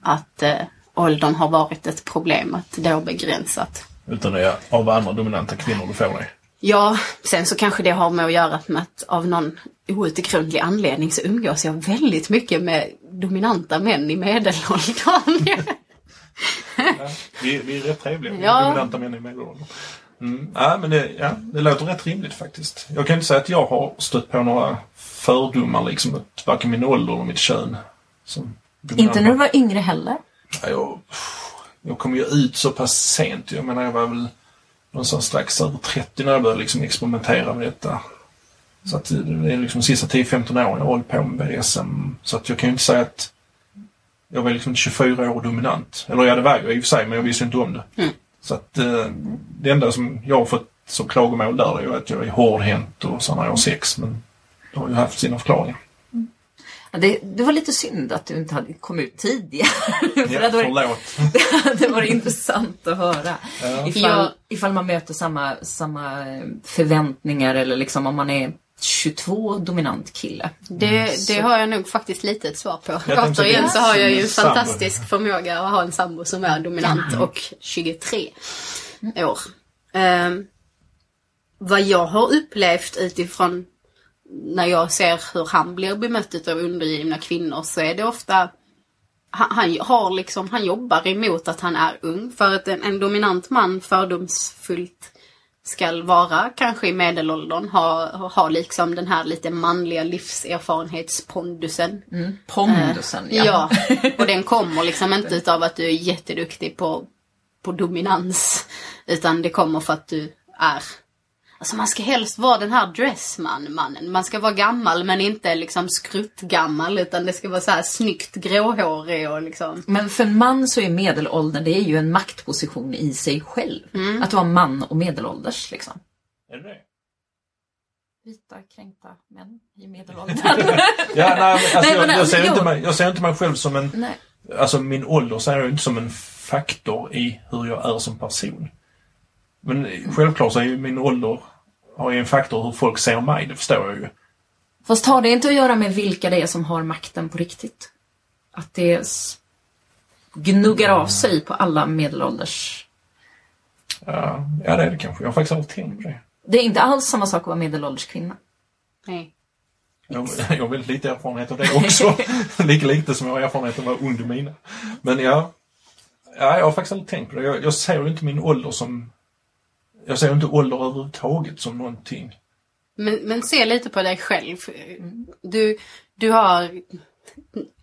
Att eh, åldern har varit ett problem, att det har begränsat. Utan det är av andra dominanta kvinnor du får det. Ja, sen så kanske det har med att göra med att av någon outgrundlig anledning så umgås jag väldigt mycket med dominanta män i medelåldern. Vi, vi är rätt trevliga, Ja. dominanta män i medelåldern. Mm. Ja, men det, ja, det låter rätt rimligt faktiskt. Jag kan inte säga att jag har stött på några fördomar liksom, mot varken min ålder eller mitt kön. Inte när du var yngre heller. Ja, jag, jag kom ju ut så pass sent. Jag menar, jag var väl någonstans strax över 30 när jag började liksom experimentera med detta. Så att det är liksom de sista 10-15 åren jag har hållit på med BDSM. Så att jag kan ju inte säga att jag var liksom 24 år dominant. Eller ja, det var jag i och för sig, men jag visste inte om det. Så att eh, det enda som jag har fått som klagomål där är ju att jag är hårdhänt och så när jag har sex. Men det har ju haft sina förklaringar. Ja, det, det var lite synd att du inte hade kommit ut tidigare. För Ja, det hade varit- förlåt. det varit intressant att höra. Ja. Ifall, ifall man möter samma, samma eh, förväntningar eller liksom om man är 22 dominant kille. Det, det har jag nog faktiskt lite ett svar på. Återigen så har jag ju en Sambo. fantastisk förmåga att ha en sambo som är dominant och 23 år. Ehm, vad jag har upplevt utifrån när jag ser hur han blir bemött av undergivna kvinnor så är det ofta han, han har liksom, han jobbar emot att han är ung. För att en, en dominant man fördomsfullt skall vara kanske i medelåldern, ha, ha liksom den här lite manliga livserfarenhetspondusen. Pondusen, Ja. ja, och den kommer liksom inte utav att du är jätteduktig på, på dominans. Utan det kommer för att du är Alltså man ska helst vara den här dressman mannen. Man ska vara gammal men inte liksom skruttgammal utan det ska vara så här snyggt gråhårig och liksom. Men för en man så är medelåldern, det är ju en maktposition i sig själv. Mm. Att vara man och medelålders liksom. Är det det? Vita kränkta män i medelåldern. Ja, nej, men alltså, Nej, men jag, jag, ser inte mig, jag ser inte mig själv som en... Nej. Alltså min ålder ser jag inte som en faktor i hur jag är som person. Men självklart så är ju min ålder har ju en faktor hur folk ser mig, det förstår jag ju. Fast har det inte att göra med vilka det är som har makten på riktigt? Att det gnuggar av sig på alla medelålders... Ja, ja, det är det kanske. Jag har faktiskt aldrig tänkt på det. Det är inte alls samma sak att vara medelålders kvinna. Nej. Jag, jag har väldigt lite erfarenhet av det också. Lika lite som jag har erfarenhet av att vara under mina. Men ja, ja, jag har faktiskt aldrig tänkt på det. Jag, jag ser ju inte min ålder som... Jag ser inte ålder överhuvudtaget som någonting. Men, men se lite på dig själv. Du, du har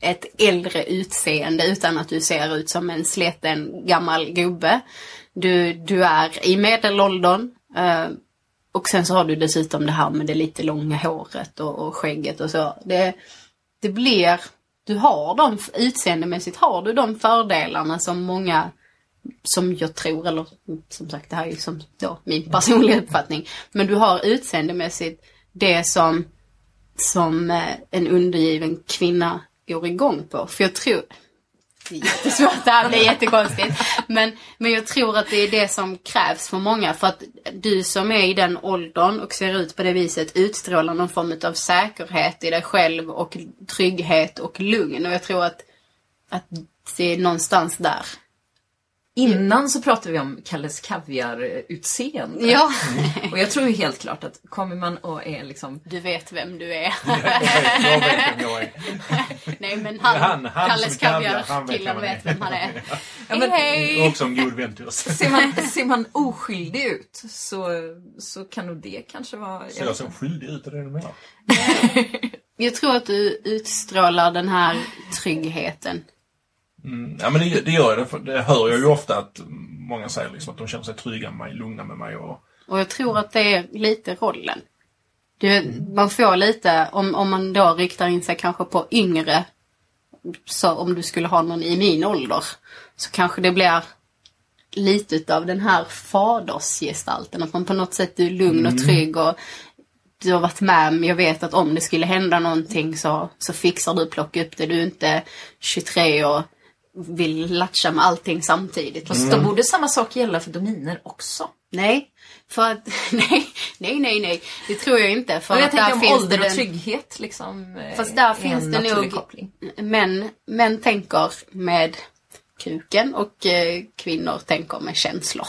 ett äldre utseende utan att du ser ut som en sleten gammal gubbe. Du, du är i medelåldern. Eh, och sen så har du dessutom det här med det lite långa håret och, och skägget och så. Det, det blir, du har de, utseendemässigt har du de fördelarna som många som jag tror, eller som sagt det här är ju som då min personliga uppfattning. Men du har utseendemässigt det som, som eh, en undergiven kvinna går igång på. För jag tror, det är jättesvårt det här, det är jättekonstigt. Men, men jag tror att det är det som krävs för många. För att du som är i den åldern och ser ut på det viset utstrålar någon form av säkerhet i dig själv och trygghet och lugn. Och jag tror att, att det är någonstans där. Innan så pratade vi om Kalles Kaviar-utseende. Ja, Och jag tror ju helt klart att kommer man och är liksom... du vet vem du är. Jag vet, vem jag är. Nej men han, Han- han Kalles som kaviar, han Kaviar, vet vem han är. Ja, men- hej hej! Också en god vän till oss. Ser man, ser man oskyldig ut så, så kan nog det kanske vara... Så jag ser skyldig ut, är det du menar? Jag tror att du utstrålar den här tryggheten. Mm, ja men det, det gör jag. Det, det hör jag ju ofta att många säger liksom att de känner sig trygga med mig, lugna med mig och... Och jag tror att det är lite rollen. Du, man får lite, om, om man då riktar in sig kanske på yngre, så om du skulle ha någon i min ålder, så kanske det blir lite utav den här fadersgestalten. Att man på något sätt är lugn och trygg och du har varit med men jag vet att om det skulle hända någonting så, så fixar du plocka upp det. Du är inte 23 och vill latcha med allting samtidigt. Fast då borde samma sak gälla för dominer också. Nej, för att nej, nej, nej, nej, det tror jag inte. För Och jag att där tänker om finns ålder och den- trygghet liksom. eh, Fast där är finns det nog- koppling. Män, män tänker med kuken och eh, kvinnor tänker med känslor.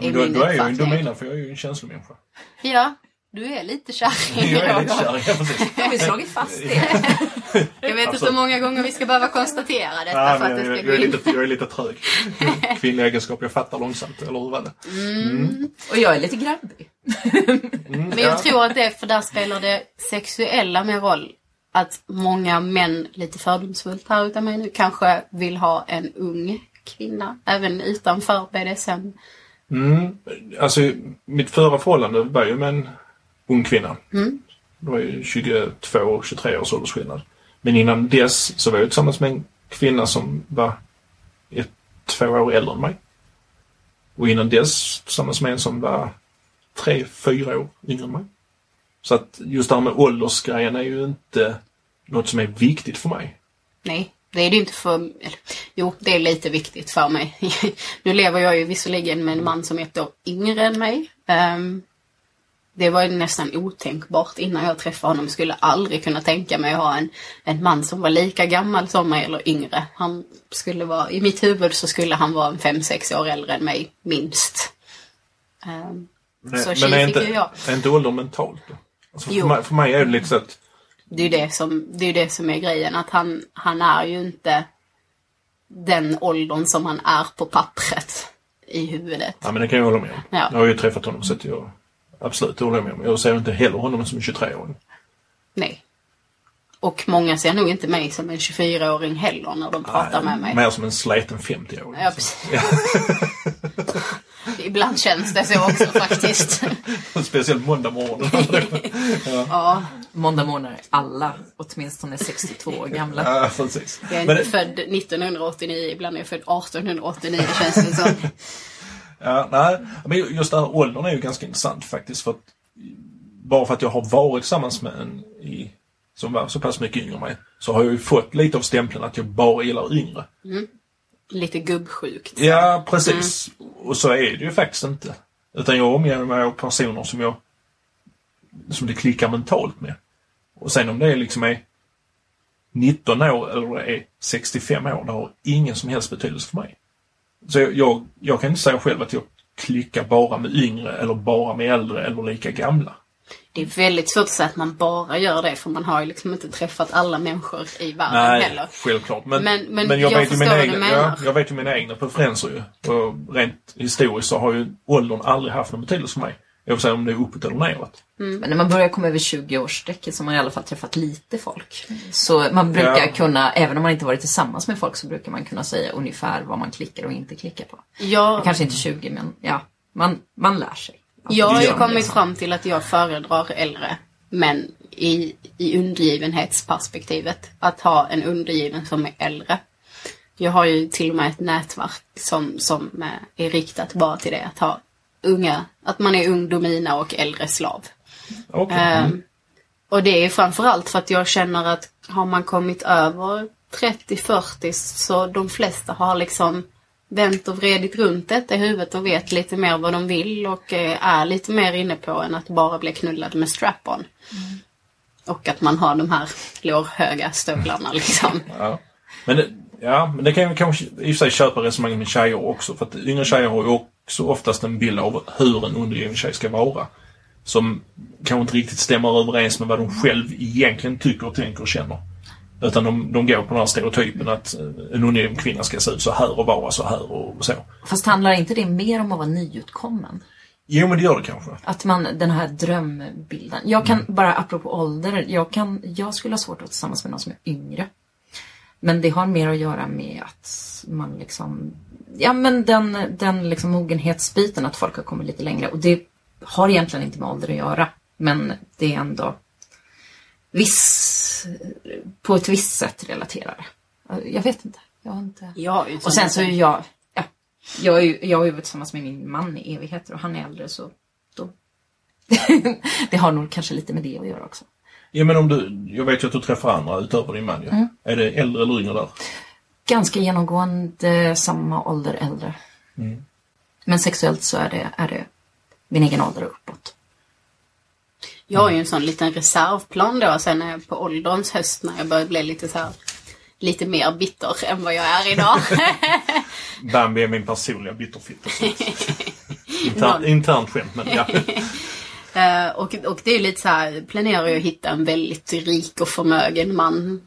Är då, då är jag ju en domina för jag är ju en känslomänniska. Ja, du är lite kär i Jag är lite kär, ja precis. Har vi slagit fast det? Jag vet inte hur många gånger vi ska behöva konstatera detta Ja, för att men det jag, ska jag, gå är in. lite, jag är lite trög. Kvinnlig egenskap, jag fattar långsamt. Eller hur var det? Och jag är lite grabbig. Mm, Men jag ja. tror att det är för där spelar det sexuella mer roll. Att många män, lite fördomsfullt här utav mig nu, kanske vill ha en ung kvinna. Även utanför BDSM. Mm, alltså mitt förra förhållande var ju med en ung kvinna. Det var ju 22 och 23 års åldersskillnad. Men innan dess så var jag tillsammans med en kvinna som var ett, två år äldre än mig. Och innan dess tillsammans med en som var tre, fyra år yngre än mig. Så att just det här med åldersgrejen är ju inte något som är viktigt för mig. Nej, det är det inte för... Eller, jo, det är lite viktigt för mig. nu lever jag ju visserligen med en man som är ett år yngre än mig. Um, det var ju nästan otänkbart innan jag träffade honom. Skulle aldrig kunna tänka mig att ha en, en man som var lika gammal som mig eller yngre. Han skulle vara, I mitt huvud så skulle han vara en fem sex år äldre än mig, minst. Um, Nej, så men är inte, jag. är inte ålder mentalt då? Alltså för, mig, för mig är det lite så att Det är ju det som, det är, det som är grejen. Att han, han är ju inte den åldern som han är på pappret i huvudet. Ja men det kan jag hålla med om. Ja. Jag har ju träffat honom så att jag absolut det håller jag med om. Jag ser inte heller honom som en 23-åring. Nej. Och många ser nog inte mig som en 24-åring heller när de pratar med mig. Mer som en sliten 50-åring. Ja, precis. Ibland känns det så också faktiskt. Speciellt måndag morgon. ja, Måndag morgon är alla åtminstone 62 år gamla. ja, precis. jag är Men, född 1989, ibland är jag född 1889 känns det som. Ja, nej, men just det här åldern är ju ganska intressant faktiskt. För att, bara för att jag har varit tillsammans med en i, som var så pass mycket yngre än mig så har jag ju fått lite av stämpeln att jag bara gillar yngre. Lite gubbsjukt. Ja, precis. Och så är det ju faktiskt inte. Utan jag omger mig av personer som jag som det klickar mentalt med. Och sen om det liksom är 19 år eller är 65 år, det har ingen som helst betydelse för mig. Så jag, jag, jag kan inte säga själv att jag klickar bara med yngre eller bara med äldre eller lika gamla. Det är väldigt svårt att säga att man bara gör det för man har ju liksom inte träffat alla människor i världen heller. självklart. Men, Men- men jag, jag vet ju mina egna, menar. ja, jag vet ju mina egna preferenser ju. Och rent historiskt så har ju åldern aldrig haft någon betydelse för mig. Jag vill säga om det är uppåt eller neråt. Men när man börjar komma över 20-årsstrecket så har man i alla fall träffat lite folk. Så man brukar Ja. kunna, även om man inte varit tillsammans med folk, så brukar man kunna säga ungefär vad man klickar och inte klickar på. Jag, Kanske inte 20, men ja, man, man lär sig. jag har ju kommit fram till att jag föredrar äldre. Men i, i undergivenhetsperspektivet. Att ha en undergiven som är äldre. Jag har ju till och med ett nätverk som, som är riktat bara till det. Att ha unga, att man är ung domina och äldre slav. Okej. Ehm, och det är framförallt för att jag känner att har man kommit över 30-40 så de flesta har liksom vänt och vridit runt detta i huvudet och vet lite mer vad de vill och eh, är lite mer inne på än att bara bli knullad med strap-on. Och att man har de här lårhöga stövlarna liksom. Ja. Men, det, ja, men det kan jag kanske i och för sig köpa resonemanget med tjejer också. För att yngre tjejer har ju också oftast en bild av hur en undergiven tjej ska vara. Som kanske inte riktigt stämmer överens med vad de själv egentligen tycker, tänker och känner. Utan de, de går på den här stereotypen att eh, en undergiven kvinna ska se ut så här och vara så här och så. Fast handlar inte det mer om att vara nyutkommen? Jo, men det gör det kanske. Att man, den här drömbilden. Jag kan, bara apropå ålder, jag, kan, jag skulle ha svårt att vara tillsammans med någon som är yngre. Men det har mer att göra med att man liksom, ja men den, den liksom mogenhetsbiten, att folk har kommit lite längre. Och det har egentligen inte med ålder att göra. Men det är ändå viss, på ett visst sätt relaterar det. Jag vet inte. Jag har inte... Ju Och sen så är jag, ja, jag, är ju, jag ju varit tillsammans med min man i evigheter och han är äldre så då... det har nog kanske lite med det att göra också. Ja, men om du, jag vet ju att du träffar andra utöver din man ju. Är det äldre eller yngre där? Ganska genomgående samma ålder äldre. Men sexuellt så är det, är det min egen ålder och uppåt. Jag har ju en sån liten reservplan då sen när jag på ålderns höst när jag börjar bli lite så här lite mer bitter än vad jag är idag. Bambi är min personliga bitterfitta. internt skämt, men ja. Eh, och, och det är lite så här, planerar jag att hitta en väldigt rik och förmögen man.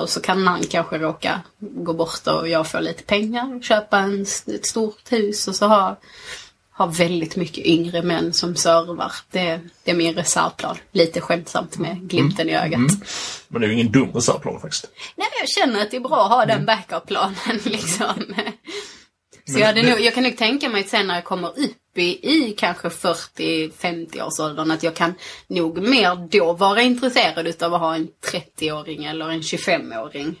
Och så kan han kanske råka gå bort och jag får lite pengar, köpa en, ett stort hus och så ha, ha väldigt mycket yngre män som servar. Det, det är min reservplan. Lite skämtsamt med glimten i ögat. Men det är ju ingen dum reservplan faktiskt. Nej, jag känner att det är bra att ha den backup-planen liksom. Så Men jag, hade nog, jag kan nog tänka mig att sen när jag kommer upp i, i kanske 40-50 års åldern att jag kan nog mer då vara intresserad utav att ha en 30-åring eller en 25-åring. Men,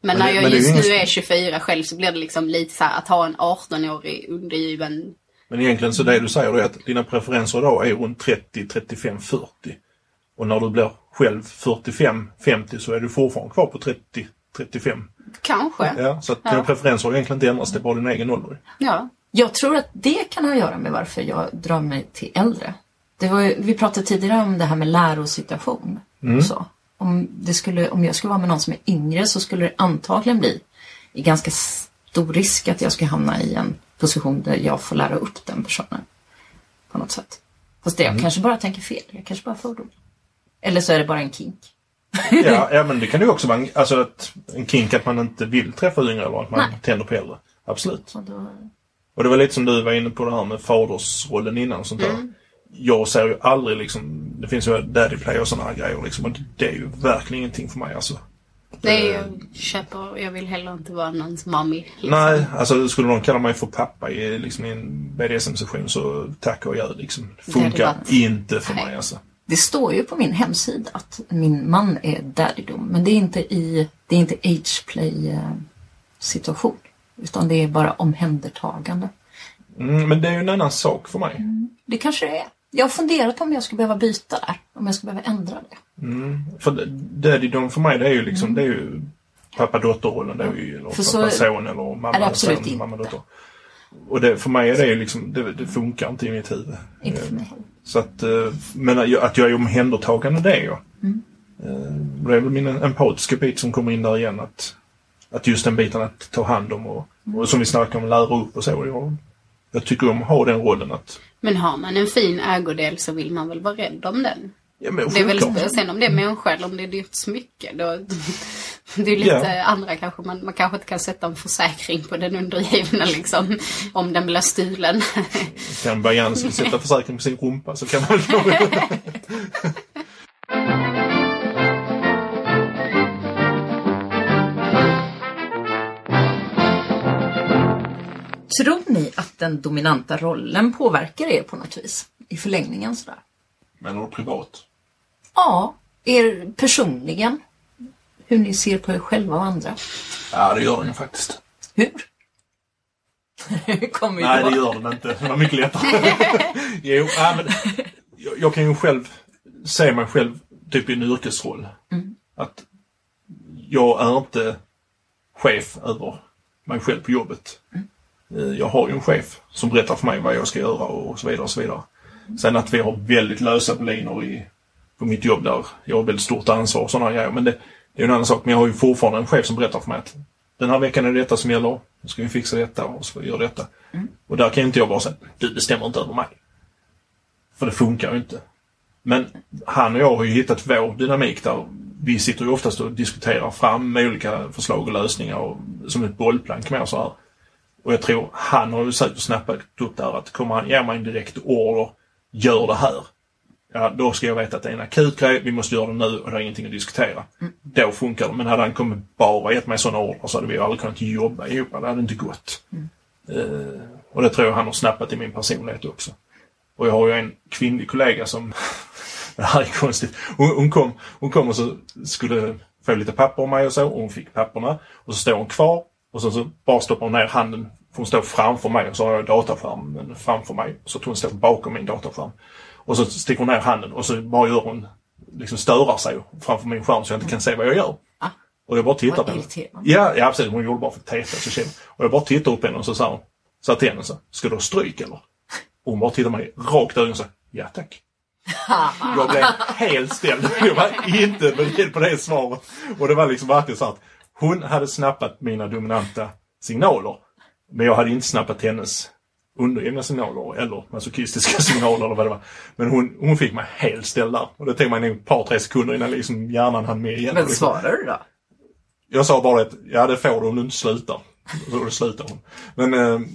Men när jag men just nu är 24 själv så blir det liksom lite så här att ha en 18-årig undergiven. Men egentligen så det du säger är att dina preferenser idag är runt 30, 35, 40. Och när du blir själv 45, 50 så är du fortfarande kvar på 30, 35. Kanske. Ja, så att dina Ja. preferenser har egentligen inte ändrats, det är bara din egen ålder. Ja. Jag tror att det kan ha att göra med varför jag drar mig till äldre. Det var ju, vi pratade tidigare om det här med lärosituation. Och så. Om, det skulle, om jag skulle vara med någon som är yngre så skulle det antagligen bli i ganska stor risk att jag skulle hamna i en position där jag får lära upp den personen. På något sätt. Fast det, jag kanske bara tänker fel. Jag kanske bara fördom. Eller så är det bara en kink. Ja, ja men det kan ju också vara en, alltså ett, en kink att man inte vill träffa yngre eller att man Nej. tänder på äldre. Absolut. Och då, Och det var lite som du var inne på det här med fadersrollen innan och sånt där. Jag ser ju aldrig liksom, det finns ju daddy play och sådana här grejer liksom. Och det är ju verkligen ingenting för mig alltså. Nej, jag köper, jag vill heller inte vara någons mommy. Liksom. Nej, alltså skulle någon kalla mig för pappa i, liksom, i en BDSM-session så tack och gör liksom. Det funkar inte för Nej. mig alltså. det står ju på min hemsida att min man är daddydom. Men det är inte i det är inte ageplay eh, situation. Utan det är bara omhändertagande. Mm, men det är ju en annan sak för mig. Det kanske det är. Jag har funderat om jag skulle behöva byta där. Om jag skulle behöva ändra det. För daddy dom för mig det är ju liksom, det är ju pappa-dotter-rollen. Ju, eller Mm. Pappa-son eller mamma-son, mamma-dotter. Och det, för mig är det ju liksom, det, det funkar inte i mitt huvud. Inte för mig. Så att, eh, men att jag, att jag är omhändertagande det är jag. Mm. Eh, Det är väl min empatiska bit som kommer in där igen. Att, att just den biten att ta hand om och, och som vi snackade om, lära upp och så. Jag, jag tycker om att ha den rollen att, Men har man en fin ägodel så vill man väl vara rädd om den. ja men Det är väl, sen om det är människa eller om det är dyrt smycke. Då, det är lite Ja. andra kanske. Man, man kanske inte kan sätta en försäkring på den undergivna liksom. Om den blir stulen. Kan Bajan sätta försäkring på sin rumpa så kan man Tror ni att den dominanta rollen påverkar er på något vis? I förlängningen sådär? Men och privat. Ja, er personligen. Hur ni ser på er själva och andra. Ja, det gör den faktiskt. Hur? Kommer Nej, då. det gör den inte. Det var mycket lättare. jo, ja, men jag, jag kan ju själv se mig själv typ i en yrkesroll. Att jag är inte chef över mig själv på jobbet. Eh, Jag har ju en chef som berättar för mig vad jag ska göra och så vidare och så vidare. Sen att vi har väldigt lösa boliner i, på mitt jobb där jag har väldigt stort ansvar och sådana grejer. Men det, det är ju en annan sak. Men jag har ju fortfarande en chef som berättar för mig att den här veckan är det detta som gäller. Nu ska vi fixa detta och så ska vi göra detta. Och där kan inte jag bara säga du bestämmer inte över mig. För det funkar ju inte. Men han och jag har ju hittat vår dynamik där vi sitter ju oftast och diskuterar fram olika förslag och lösningar och, som ett bollplank mer så här. Och jag tror han har ju säkert snappat upp där att kommer han ge mig en direkt order, gör det här. Ja, då ska jag veta att det är en akut grej, vi måste göra det nu och det är ingenting att diskutera. Då funkar det. Men hade han kommit bara gett mig sådana order så hade vi aldrig kunnat jobba ihop. Det hade inte gått. Eh, och det tror jag han har snappat i min personlighet också. Och jag har ju en kvinnlig kollega som, det här är konstigt, hon, hon, kom, hon kom och så skulle få lite papper om mig och så och hon fick papperna och så står hon kvar och så, så bara stoppar hon ner handen, för hon står framför mig och så har jag dataskärmen framför mig så att hon står bakom min dataskärm. Och så sticker hon ner handen och så bara gör hon, liksom störar sig framför min skärm så jag inte kan se vad jag gör. Ah. Och jag bara tittar på henne. Ja, ja precis. Hon gjorde bara för att testa. Så och jag bara tittar upp på henne och så sa hon, sa till henne så, ska du ha stryk eller? Och hon bara tittar mig rakt i ögonen och sa, ja tack. Jag blev helt ställd. Jag var inte beredd på det svaret. Och det var liksom verkligen så att hon hade snappat mina dominanta signaler. Men jag hade inte snappat hennes undergivna signaler eller masochistiska signaler eller vad det var. Men hon, hon fick mig helt ställd där. Och det tog mig nog ett par, tre sekunder innan liksom hjärnan hann med igen. Men svarar du då? Jag sa bara att ja det får du om du inte slutar. Och då slutar hon. Men eh,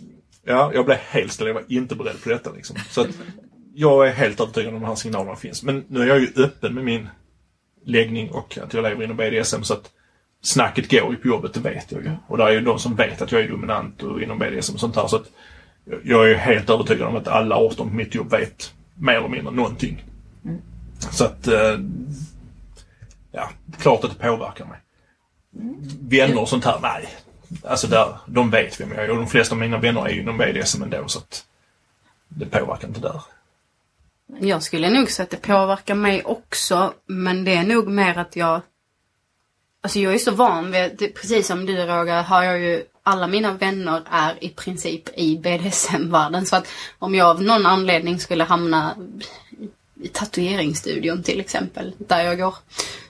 ja, jag blev helt ställd. Jag var inte beredd på detta liksom. Så att, jag är helt övertygad om att de här signalerna finns. Men nu är jag ju öppen med min läggning och att jag lever inom BDSM så att snacket går ju på jobbet, det vet jag ju. Och det är ju de som vet att jag är dominant och inom BDSM och sånt här. Så att jag är helt övertygad om att alla 18 på mitt jobb vet mer eller mindre någonting. Så att, eh, ja, klart att det påverkar mig. vänner och sånt här, nej. Alltså där, de vet vem jag är och de flesta av mina vänner är ju inom BDSM ändå så att det påverkar inte där. Jag skulle nog säga att det påverkar mig också, men det är nog mer att jag... Alltså jag är så van vid, precis som du Roger, har jag ju alla mina vänner är i princip i BDSM-världen. Så att om jag av någon anledning skulle hamna i tatueringsstudion till exempel, där jag går.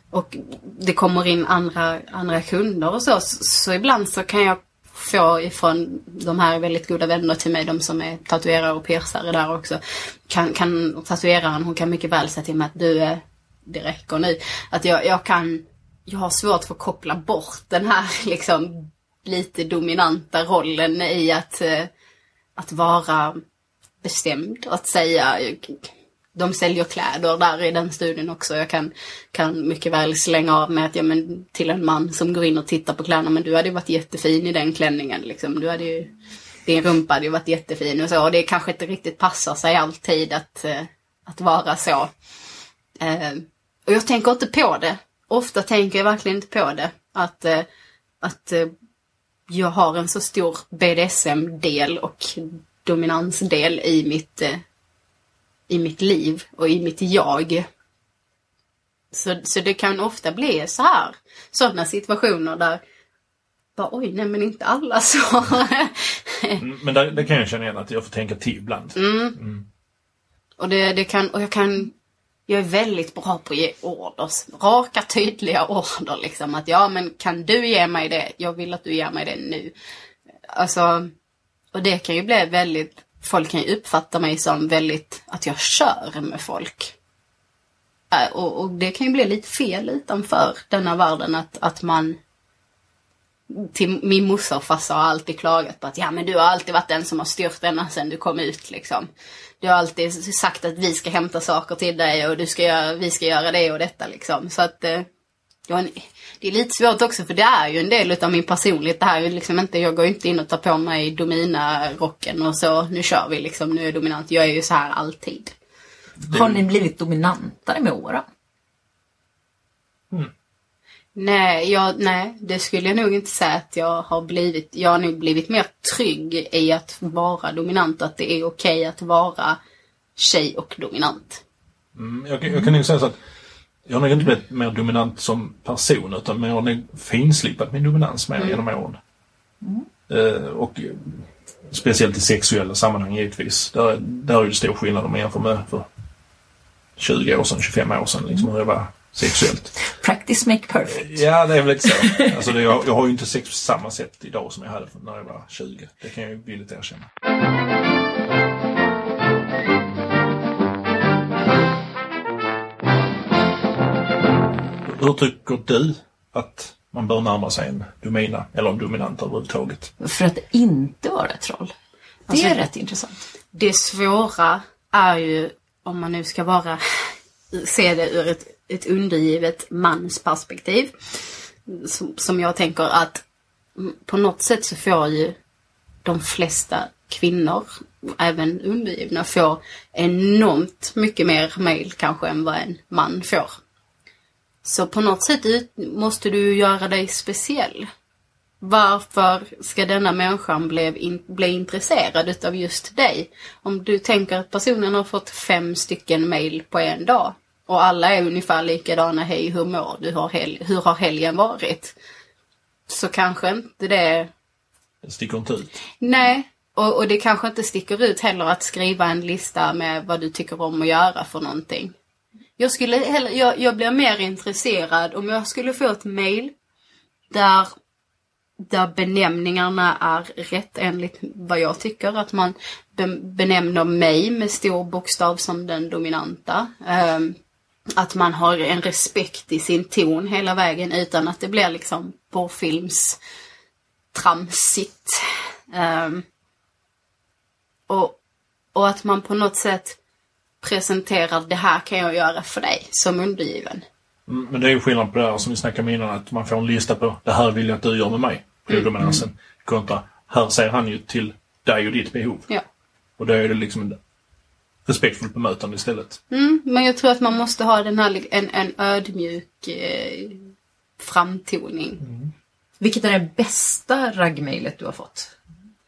Och det kommer in andra, andra kunder och så, så ibland så kan jag få ifrån de här väldigt goda vänner till mig, de som är tatuerare och piercare där också. Kan, kan tatueraren, hon kan mycket väl säga till mig att du, är, det räcker nu. Att jag, jag kan, jag har svårt för att koppla bort den här liksom lite dominanta rollen i att, eh, att vara bestämd. Att säga, de säljer kläder där i den studien också. Jag kan, kan mycket väl slänga av mig att, ja men till en man som går in och tittar på kläderna, men du hade ju varit jättefin i den klänningen liksom. Du hade ju, din rumpa hade ju varit jättefin och så. Och det kanske inte riktigt passar sig alltid att, eh, att vara så. Eh, och jag tänker inte på det. Ofta tänker jag verkligen inte på det. Att, att jag har en så stor BDSM-del och dominansdel i mitt, eh, i mitt liv och i mitt jag. Så, så det kan ofta bli så här, sådana situationer där bara, oj, nej men inte alla så. Mm, men det, det, kan jag känna igen att jag får tänka till ibland. Mm. Mm. Och, det, det kan, och jag kan jag är väldigt bra på att ge order. Raka, tydliga order liksom. Att ja, men kan du ge mig det? Jag vill att du ger mig det nu. Alltså, och det kan ju bli väldigt, folk kan ju uppfatta mig som väldigt, att jag kör med folk. Äh, och, och det kan ju bli lite fel utanför denna världen att, att man till min morsa och farsa har alltid klagat på att ja men du har alltid varit den som har styrt denna sen du kom ut liksom. Du har alltid sagt att vi ska hämta saker till dig och du ska göra, vi ska göra det och detta liksom. Så att eh, det är lite svårt också för det är ju en del utav min personlighet. Det här är liksom inte, jag går inte in och tar på mig Domina-rocken och så nu kör vi liksom, nu är jag dominant. Jag är ju så här alltid. Har ni blivit dominantare med åren? Mm. Nej, jag, nej, det skulle jag nog inte säga att jag har blivit. Jag har nog blivit mer trygg i att vara dominant. Att det är okej att vara tjej och dominant. Mm, jag, jag, kan nog säga så att jag har nog inte blivit mer dominant som person utan jag har nog finslipat min dominans mer mm. genom åren. Mm. Uh, och speciellt i sexuella sammanhang givetvis. Där, där är det stor skillnad om man jämför med för 20 år sedan, 25 år sedan. Liksom, hur jag var sexuellt. Practice make perfect. Ja, det är väl lite så. Alltså, det, jag, jag har ju inte sex på samma sätt idag som jag hade när jag var 20. Det kan jag ju villigt erkänna. Hur tycker du att man bör närma sig en domina eller en dominant överhuvudtaget? För att inte vara ett troll. Alltså, det är rätt intressant. Det svåra är ju, om man nu ska vara, se det ur ett ett undergivet mansperspektiv. Som, som jag tänker att på något sätt så får ju de flesta kvinnor, även undergivna, får enormt mycket mer mail kanske än vad en man får. Så på något sätt måste du göra dig speciell. Varför ska denna människan bli, in, bli intresserad utav just dig? Om du tänker att personen har fått fem stycken mail på en dag och alla är ungefär likadana. Hej, hur mår du? Hel hur har helgen varit? Så kanske inte det... Det sticker inte ut. Nej, och, och det kanske inte sticker ut heller att skriva en lista med vad du tycker om att göra för någonting. Jag, skulle heller, jag, jag blir mer intresserad om jag skulle få ett mail där, där benämningarna är rätt enligt vad jag tycker. Att man benämner mig med stor bokstav som den dominanta. Um, att man har en respekt i sin ton hela vägen utan att det blir liksom porrfilms tramsigt. Um, och, och att man på något sätt presenterar det här kan jag göra för dig som undergiven. Mm, men det är ju skillnad på det här som vi snackade om innan att man får en lista på det här vill jag att du gör med mig. Predominansen. Mm. Kontra här säger han ju till dig och ditt behov. Ja. Och då är det liksom respektfullt bemötande istället. Mm, men jag tror att man måste ha den här, en, en ödmjuk eh, framtoning. Vilket är det bästa raggmejlet du har fått?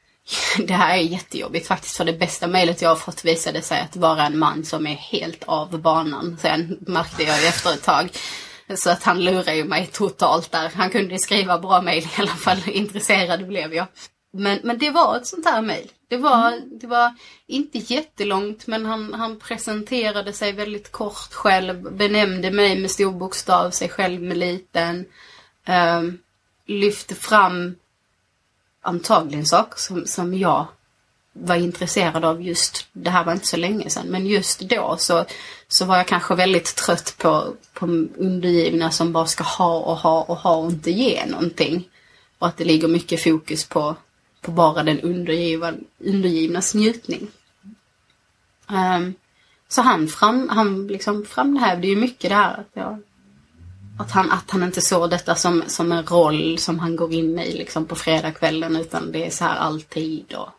Det här är jättejobbigt faktiskt för det bästa mejlet jag har fått visade sig att vara en man som är helt av banan. Sen märkte jag ju efter ett tag. Så att han lurar ju mig totalt där. Han kunde skriva bra mejl i alla fall. Intresserad blev jag. Men, men det var ett sånt här mejl. Det var, det var inte jättelångt men han, han presenterade sig väldigt kort själv. Benämnde mig med stor bokstav, sig själv med liten. Um, lyfte fram antagligen saker som, som jag var intresserad av just, det här var inte så länge sedan, men just då så, så var jag kanske väldigt trött på, på undergivna som bara ska ha och ha och ha och inte ge någonting. Och att det ligger mycket fokus på, på bara den undergivan, undergivnas njutning. Um, så han, fram, han liksom framhävde ju mycket det här att, jag, att, han, att han inte såg detta som, som en roll som han går in i liksom på fredagskvällen utan det är så här alltid. Och,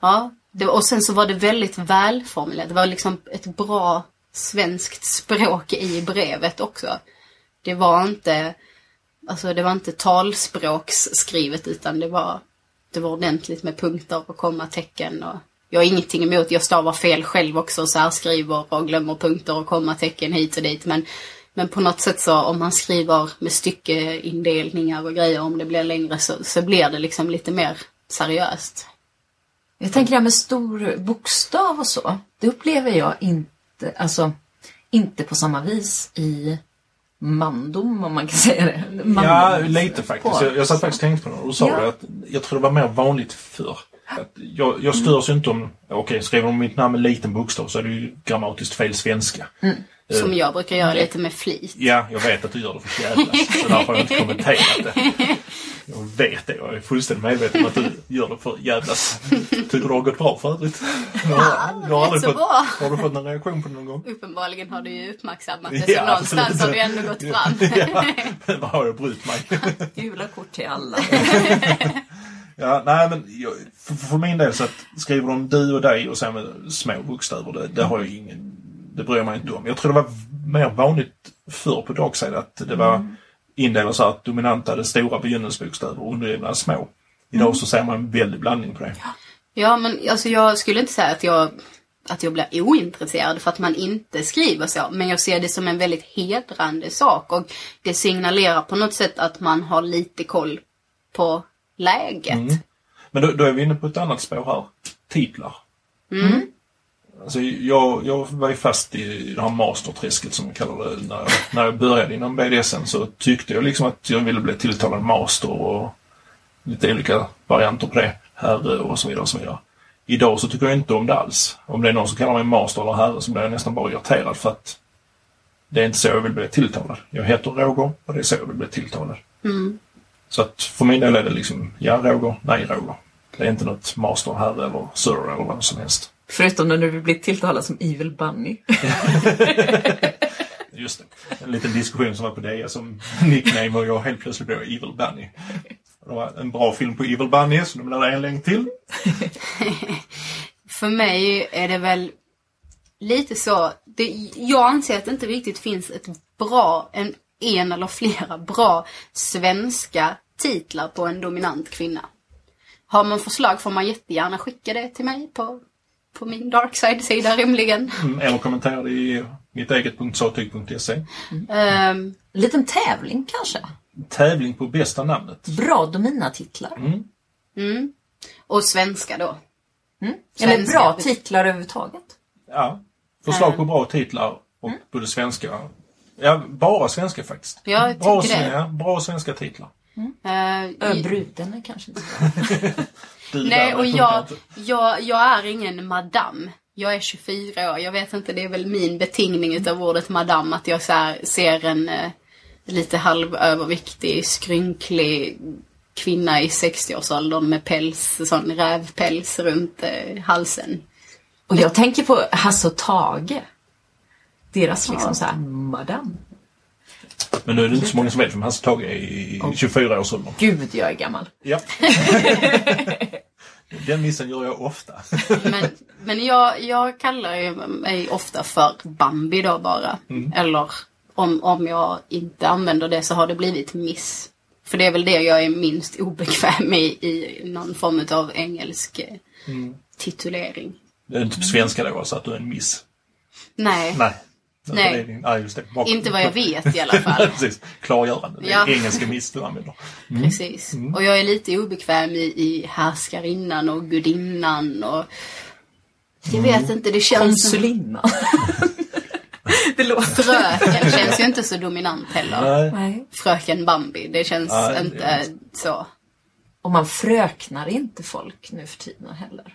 ja, det, och sen så var det väldigt välformulerat. Det var liksom ett bra svenskt språk i brevet också. Det var inte, alltså det var inte talspråksskrivet utan det var, det var ordentligt med punkter och kommatecken och jag har ingenting emot, jag stavar fel själv också och särskriver och glömmer punkter och kommatecken hit och dit men men på något sätt så om man skriver med styckeindelningar och grejer om det blir längre så, så blir det liksom lite mer seriöst. Jag tänker det här med stor bokstav och så. Det upplever jag inte, alltså inte på samma vis i mandom om man kan säga det. Mandom, Ja, lite faktiskt. Jag, jag satt faktiskt och tänkte på det du sa Ja. det. Att jag tror det var mer vanligt förr. Att jag, jag störs ju inte om, okej skriver de mitt namn med liten bokstav så är det ju grammatiskt fel svenska. Som jag brukar göra lite med flit. Ja, jag vet att du gör det för jävlas. Så därför har jag inte kommenterat det. Jag vet det. Jag är fullständigt medveten om att du gör det för jävlas. Tycker du har gått bra för övrigt? Har, du har, aldrig så fått, bra. har du fått någon reaktion på det någon gång? Uppenbarligen har du ju uppmärksammat det, Ja, så någonstans absolut. har du ändå gått fram. ja, men vad har jag brytt mig? Gula kort till alla. Ja, nej men jag, för, för min del så att skriver de du och dig och sen med små bokstäver, det, det har jag ingen, det bryr mig inte om. Jag tror det var mer vanligt förr på dagsida att det var indelat så att dominanta hade stora begynnelsebokstäver och undergivna små. Idag så ser man en väldig blandning på det. Ja, men alltså jag skulle inte säga att jag, att jag blir ointresserad för att man inte skriver så. Men jag ser det som en väldigt hedrande sak och det signalerar på något sätt att man har lite koll på läget. Men då, då är vi inne på ett annat spår här. Titlar. Alltså jag, jag var ju fast i det här masterträsket som jag kallar det. När jag, när jag började inom BDSM så tyckte jag liksom att jag ville bli tilltalad master och lite olika varianter på det. Herre och så vidare och så vidare. Idag så tycker jag inte om det alls. Om det är någon som kallar mig master eller herre så blir jag nästan bara irriterad för att det är inte så jag vill bli tilltalad. Jag heter Roger och det är så jag vill bli tilltalad. Så att för min del är det liksom, ja Roger, nej Roger. Det är inte något master, herre eller sir eller vad som helst. Förutom när du blir tilltalad som Evil Bunny. Just det. En liten diskussion som var på det som nickname och jag helt plötsligt blev Evil Bunny. Det var en bra film på Evil Bunny så nu blir det en länk till. För mig är det väl lite så. Det, jag anser att det inte riktigt finns ett bra, en, en eller flera bra svenska titlar på en dominant kvinna. Har man förslag får man jättegärna skicka det till mig på, på min darkside-sida rimligen. Mm, Eller kommentera det i mitt eget .satyg.se. Ehm, Liten tävling kanske? Tävling på bästa namnet. Bra dominatitlar. mm. Och svenska då. Eller Svenska. bra titlar överhuvudtaget. Ja. Förslag på bra titlar och både svenska. Ja, bara svenska faktiskt. Ja, bra, det. ja, bra svenska titlar. Eh, i- Bruden är kanske inte så Du Nej, och jag, jag, jag är ingen madam. Jag är 24 år. Jag vet inte, det är väl min betingning utav ordet madam. Att jag så här, ser en eh, lite halvöverviktig, skrynklig kvinna i 60-årsåldern med päls, sån rävpäls runt eh, halsen. Och jag tänker på Hasse och Tage. Deras liksom så här, madam. Men nu är det inte så många som vet vem Hasse Tage är i 24-årsåldern. Gud, jag är gammal. Ja. Den missen gör jag ofta. Men, men jag, jag kallar mig ofta för Bambi då bara. Eller om, om jag inte använder det så har det blivit miss. För det är väl det jag är minst obekväm i, i någon form av engelsk eh, titulering. Det är inte på svenska då, så att du är en miss. Nej, Nej. Nej. Det Nej, just det. Bak- inte vad jag vet i alla fall. Precis. Klargörande. Det är Ja. engelska miss du använder. Precis. Och jag är lite obekväm i, i härskarinnan och gudinnan och jag vet inte, det känns... Konsulinna. det låter... Fröken känns ju inte så dominant heller. Nej. Fröken Bambi, det känns Nej, det inte så. Och man fröknar inte folk nu för tiden heller.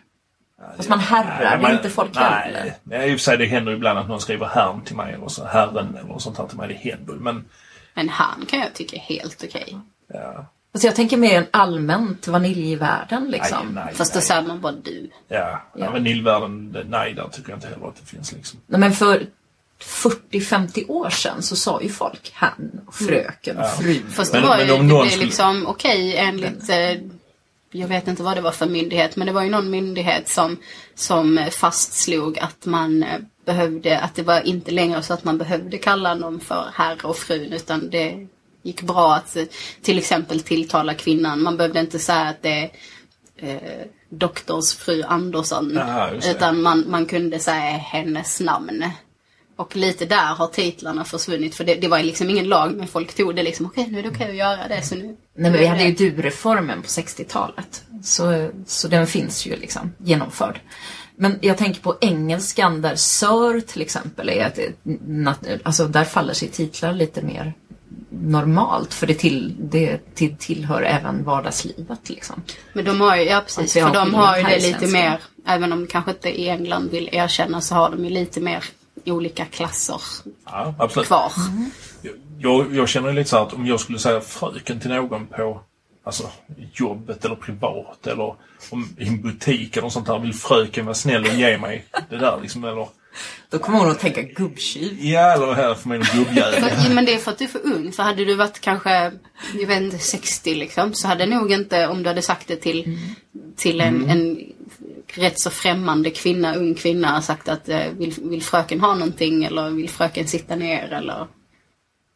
Fast man herrar Nej, men- inte folk nej, heller. Nej, i och för sig det händer ibland att någon skriver herrn till mig eller så, herren eller sånt här till mig. Det händer Men Men han kan jag tycka är helt okej. ja, Alltså jag tänker mer en allmänt vaniljvärlden liksom. nej, nej. Fast då säger man bara du. Ja, ja. Ja. vaniljvärlden, nej där tycker jag inte heller att det finns liksom. Nej, men för 40-50 år sedan så sa ju folk han, och fröken, och fru. Fast Men- det var men ju om det blev skulle- liksom okej enligt eh, jag vet inte vad det var för myndighet, men det var ju någon myndighet som, som fastslog att man eh, behövde, att det var inte längre så att man behövde kalla någon för herr och frun, utan det gick bra att eh, till exempel tilltala kvinnan. Man behövde inte säga att det är eh, doktorsfru Andersson, Ja, just det. utan man, man kunde säga hennes namn. Och lite där har titlarna försvunnit för det, det var liksom ingen lag men folk tog det liksom okej nu är det okej att göra det så nu. Nej men vi hade ju du-reformen på 60-talet. Så, så den finns ju liksom genomförd. Men jag tänker på engelskan där Sir till exempel är att alltså där faller sig titlar lite mer normalt för det, till, det till, tillhör även vardagslivet liksom. Men de har ju, ja precis, för de har ju det lite mer, även om kanske inte i England vill erkänna så har de ju lite mer olika klasser Ja, absolut. kvar. Jag, jag känner lite så här att om jag skulle säga fröken till någon på alltså, jobbet eller privat eller om, i en butik eller sånt där. Vill fröken vara snäll och ge mig det där liksom? Eller, Då kommer hon att tänka gubbtjuv. ja, eller här för mig en gubbjävel. Men det är för att du är för ung. För hade du varit kanske, jag vet inte, 60 liksom. Så hade nog inte, om du hade sagt det till, till en, en rätt så främmande kvinna, ung kvinna, sagt att eh, vill, vill fröken ha någonting eller vill fröken sitta ner eller.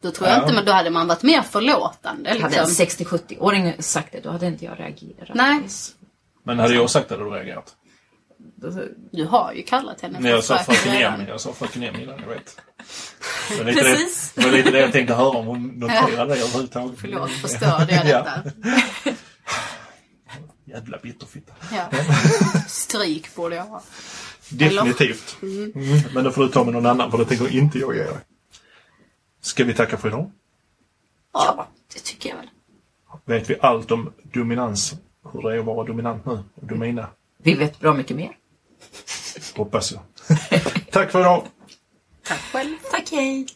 Då tror jag Ja. inte, men då hade man varit mer förlåtande Hade en liksom. 60-70-åring sagt det, då hade inte jag reagerat. Nej. Men hade jag sagt det hade du reagerat? Du har ju kallat henne När jag sa fröken. Emmy, jag sa fröken innan, jag vet. Det var lite, Precis. det, det var lite det jag tänkte höra om hon noterade det överhuvudtaget. Förlåt, förstörde jag Ja. detta? Jävla bitterfitta. Ja. Stryk borde jag ha. Definitivt. Mm. Men då får du ta med någon annan för det tänker inte jag dig. Ska vi tacka för idag? Ja, det tycker jag väl. Vet vi allt om dominans? Hur det är att vara dominant nu? Och domina? Vi vet bra mycket mer. Hoppas jag. Tack för idag! Tack själv. Tack, hej!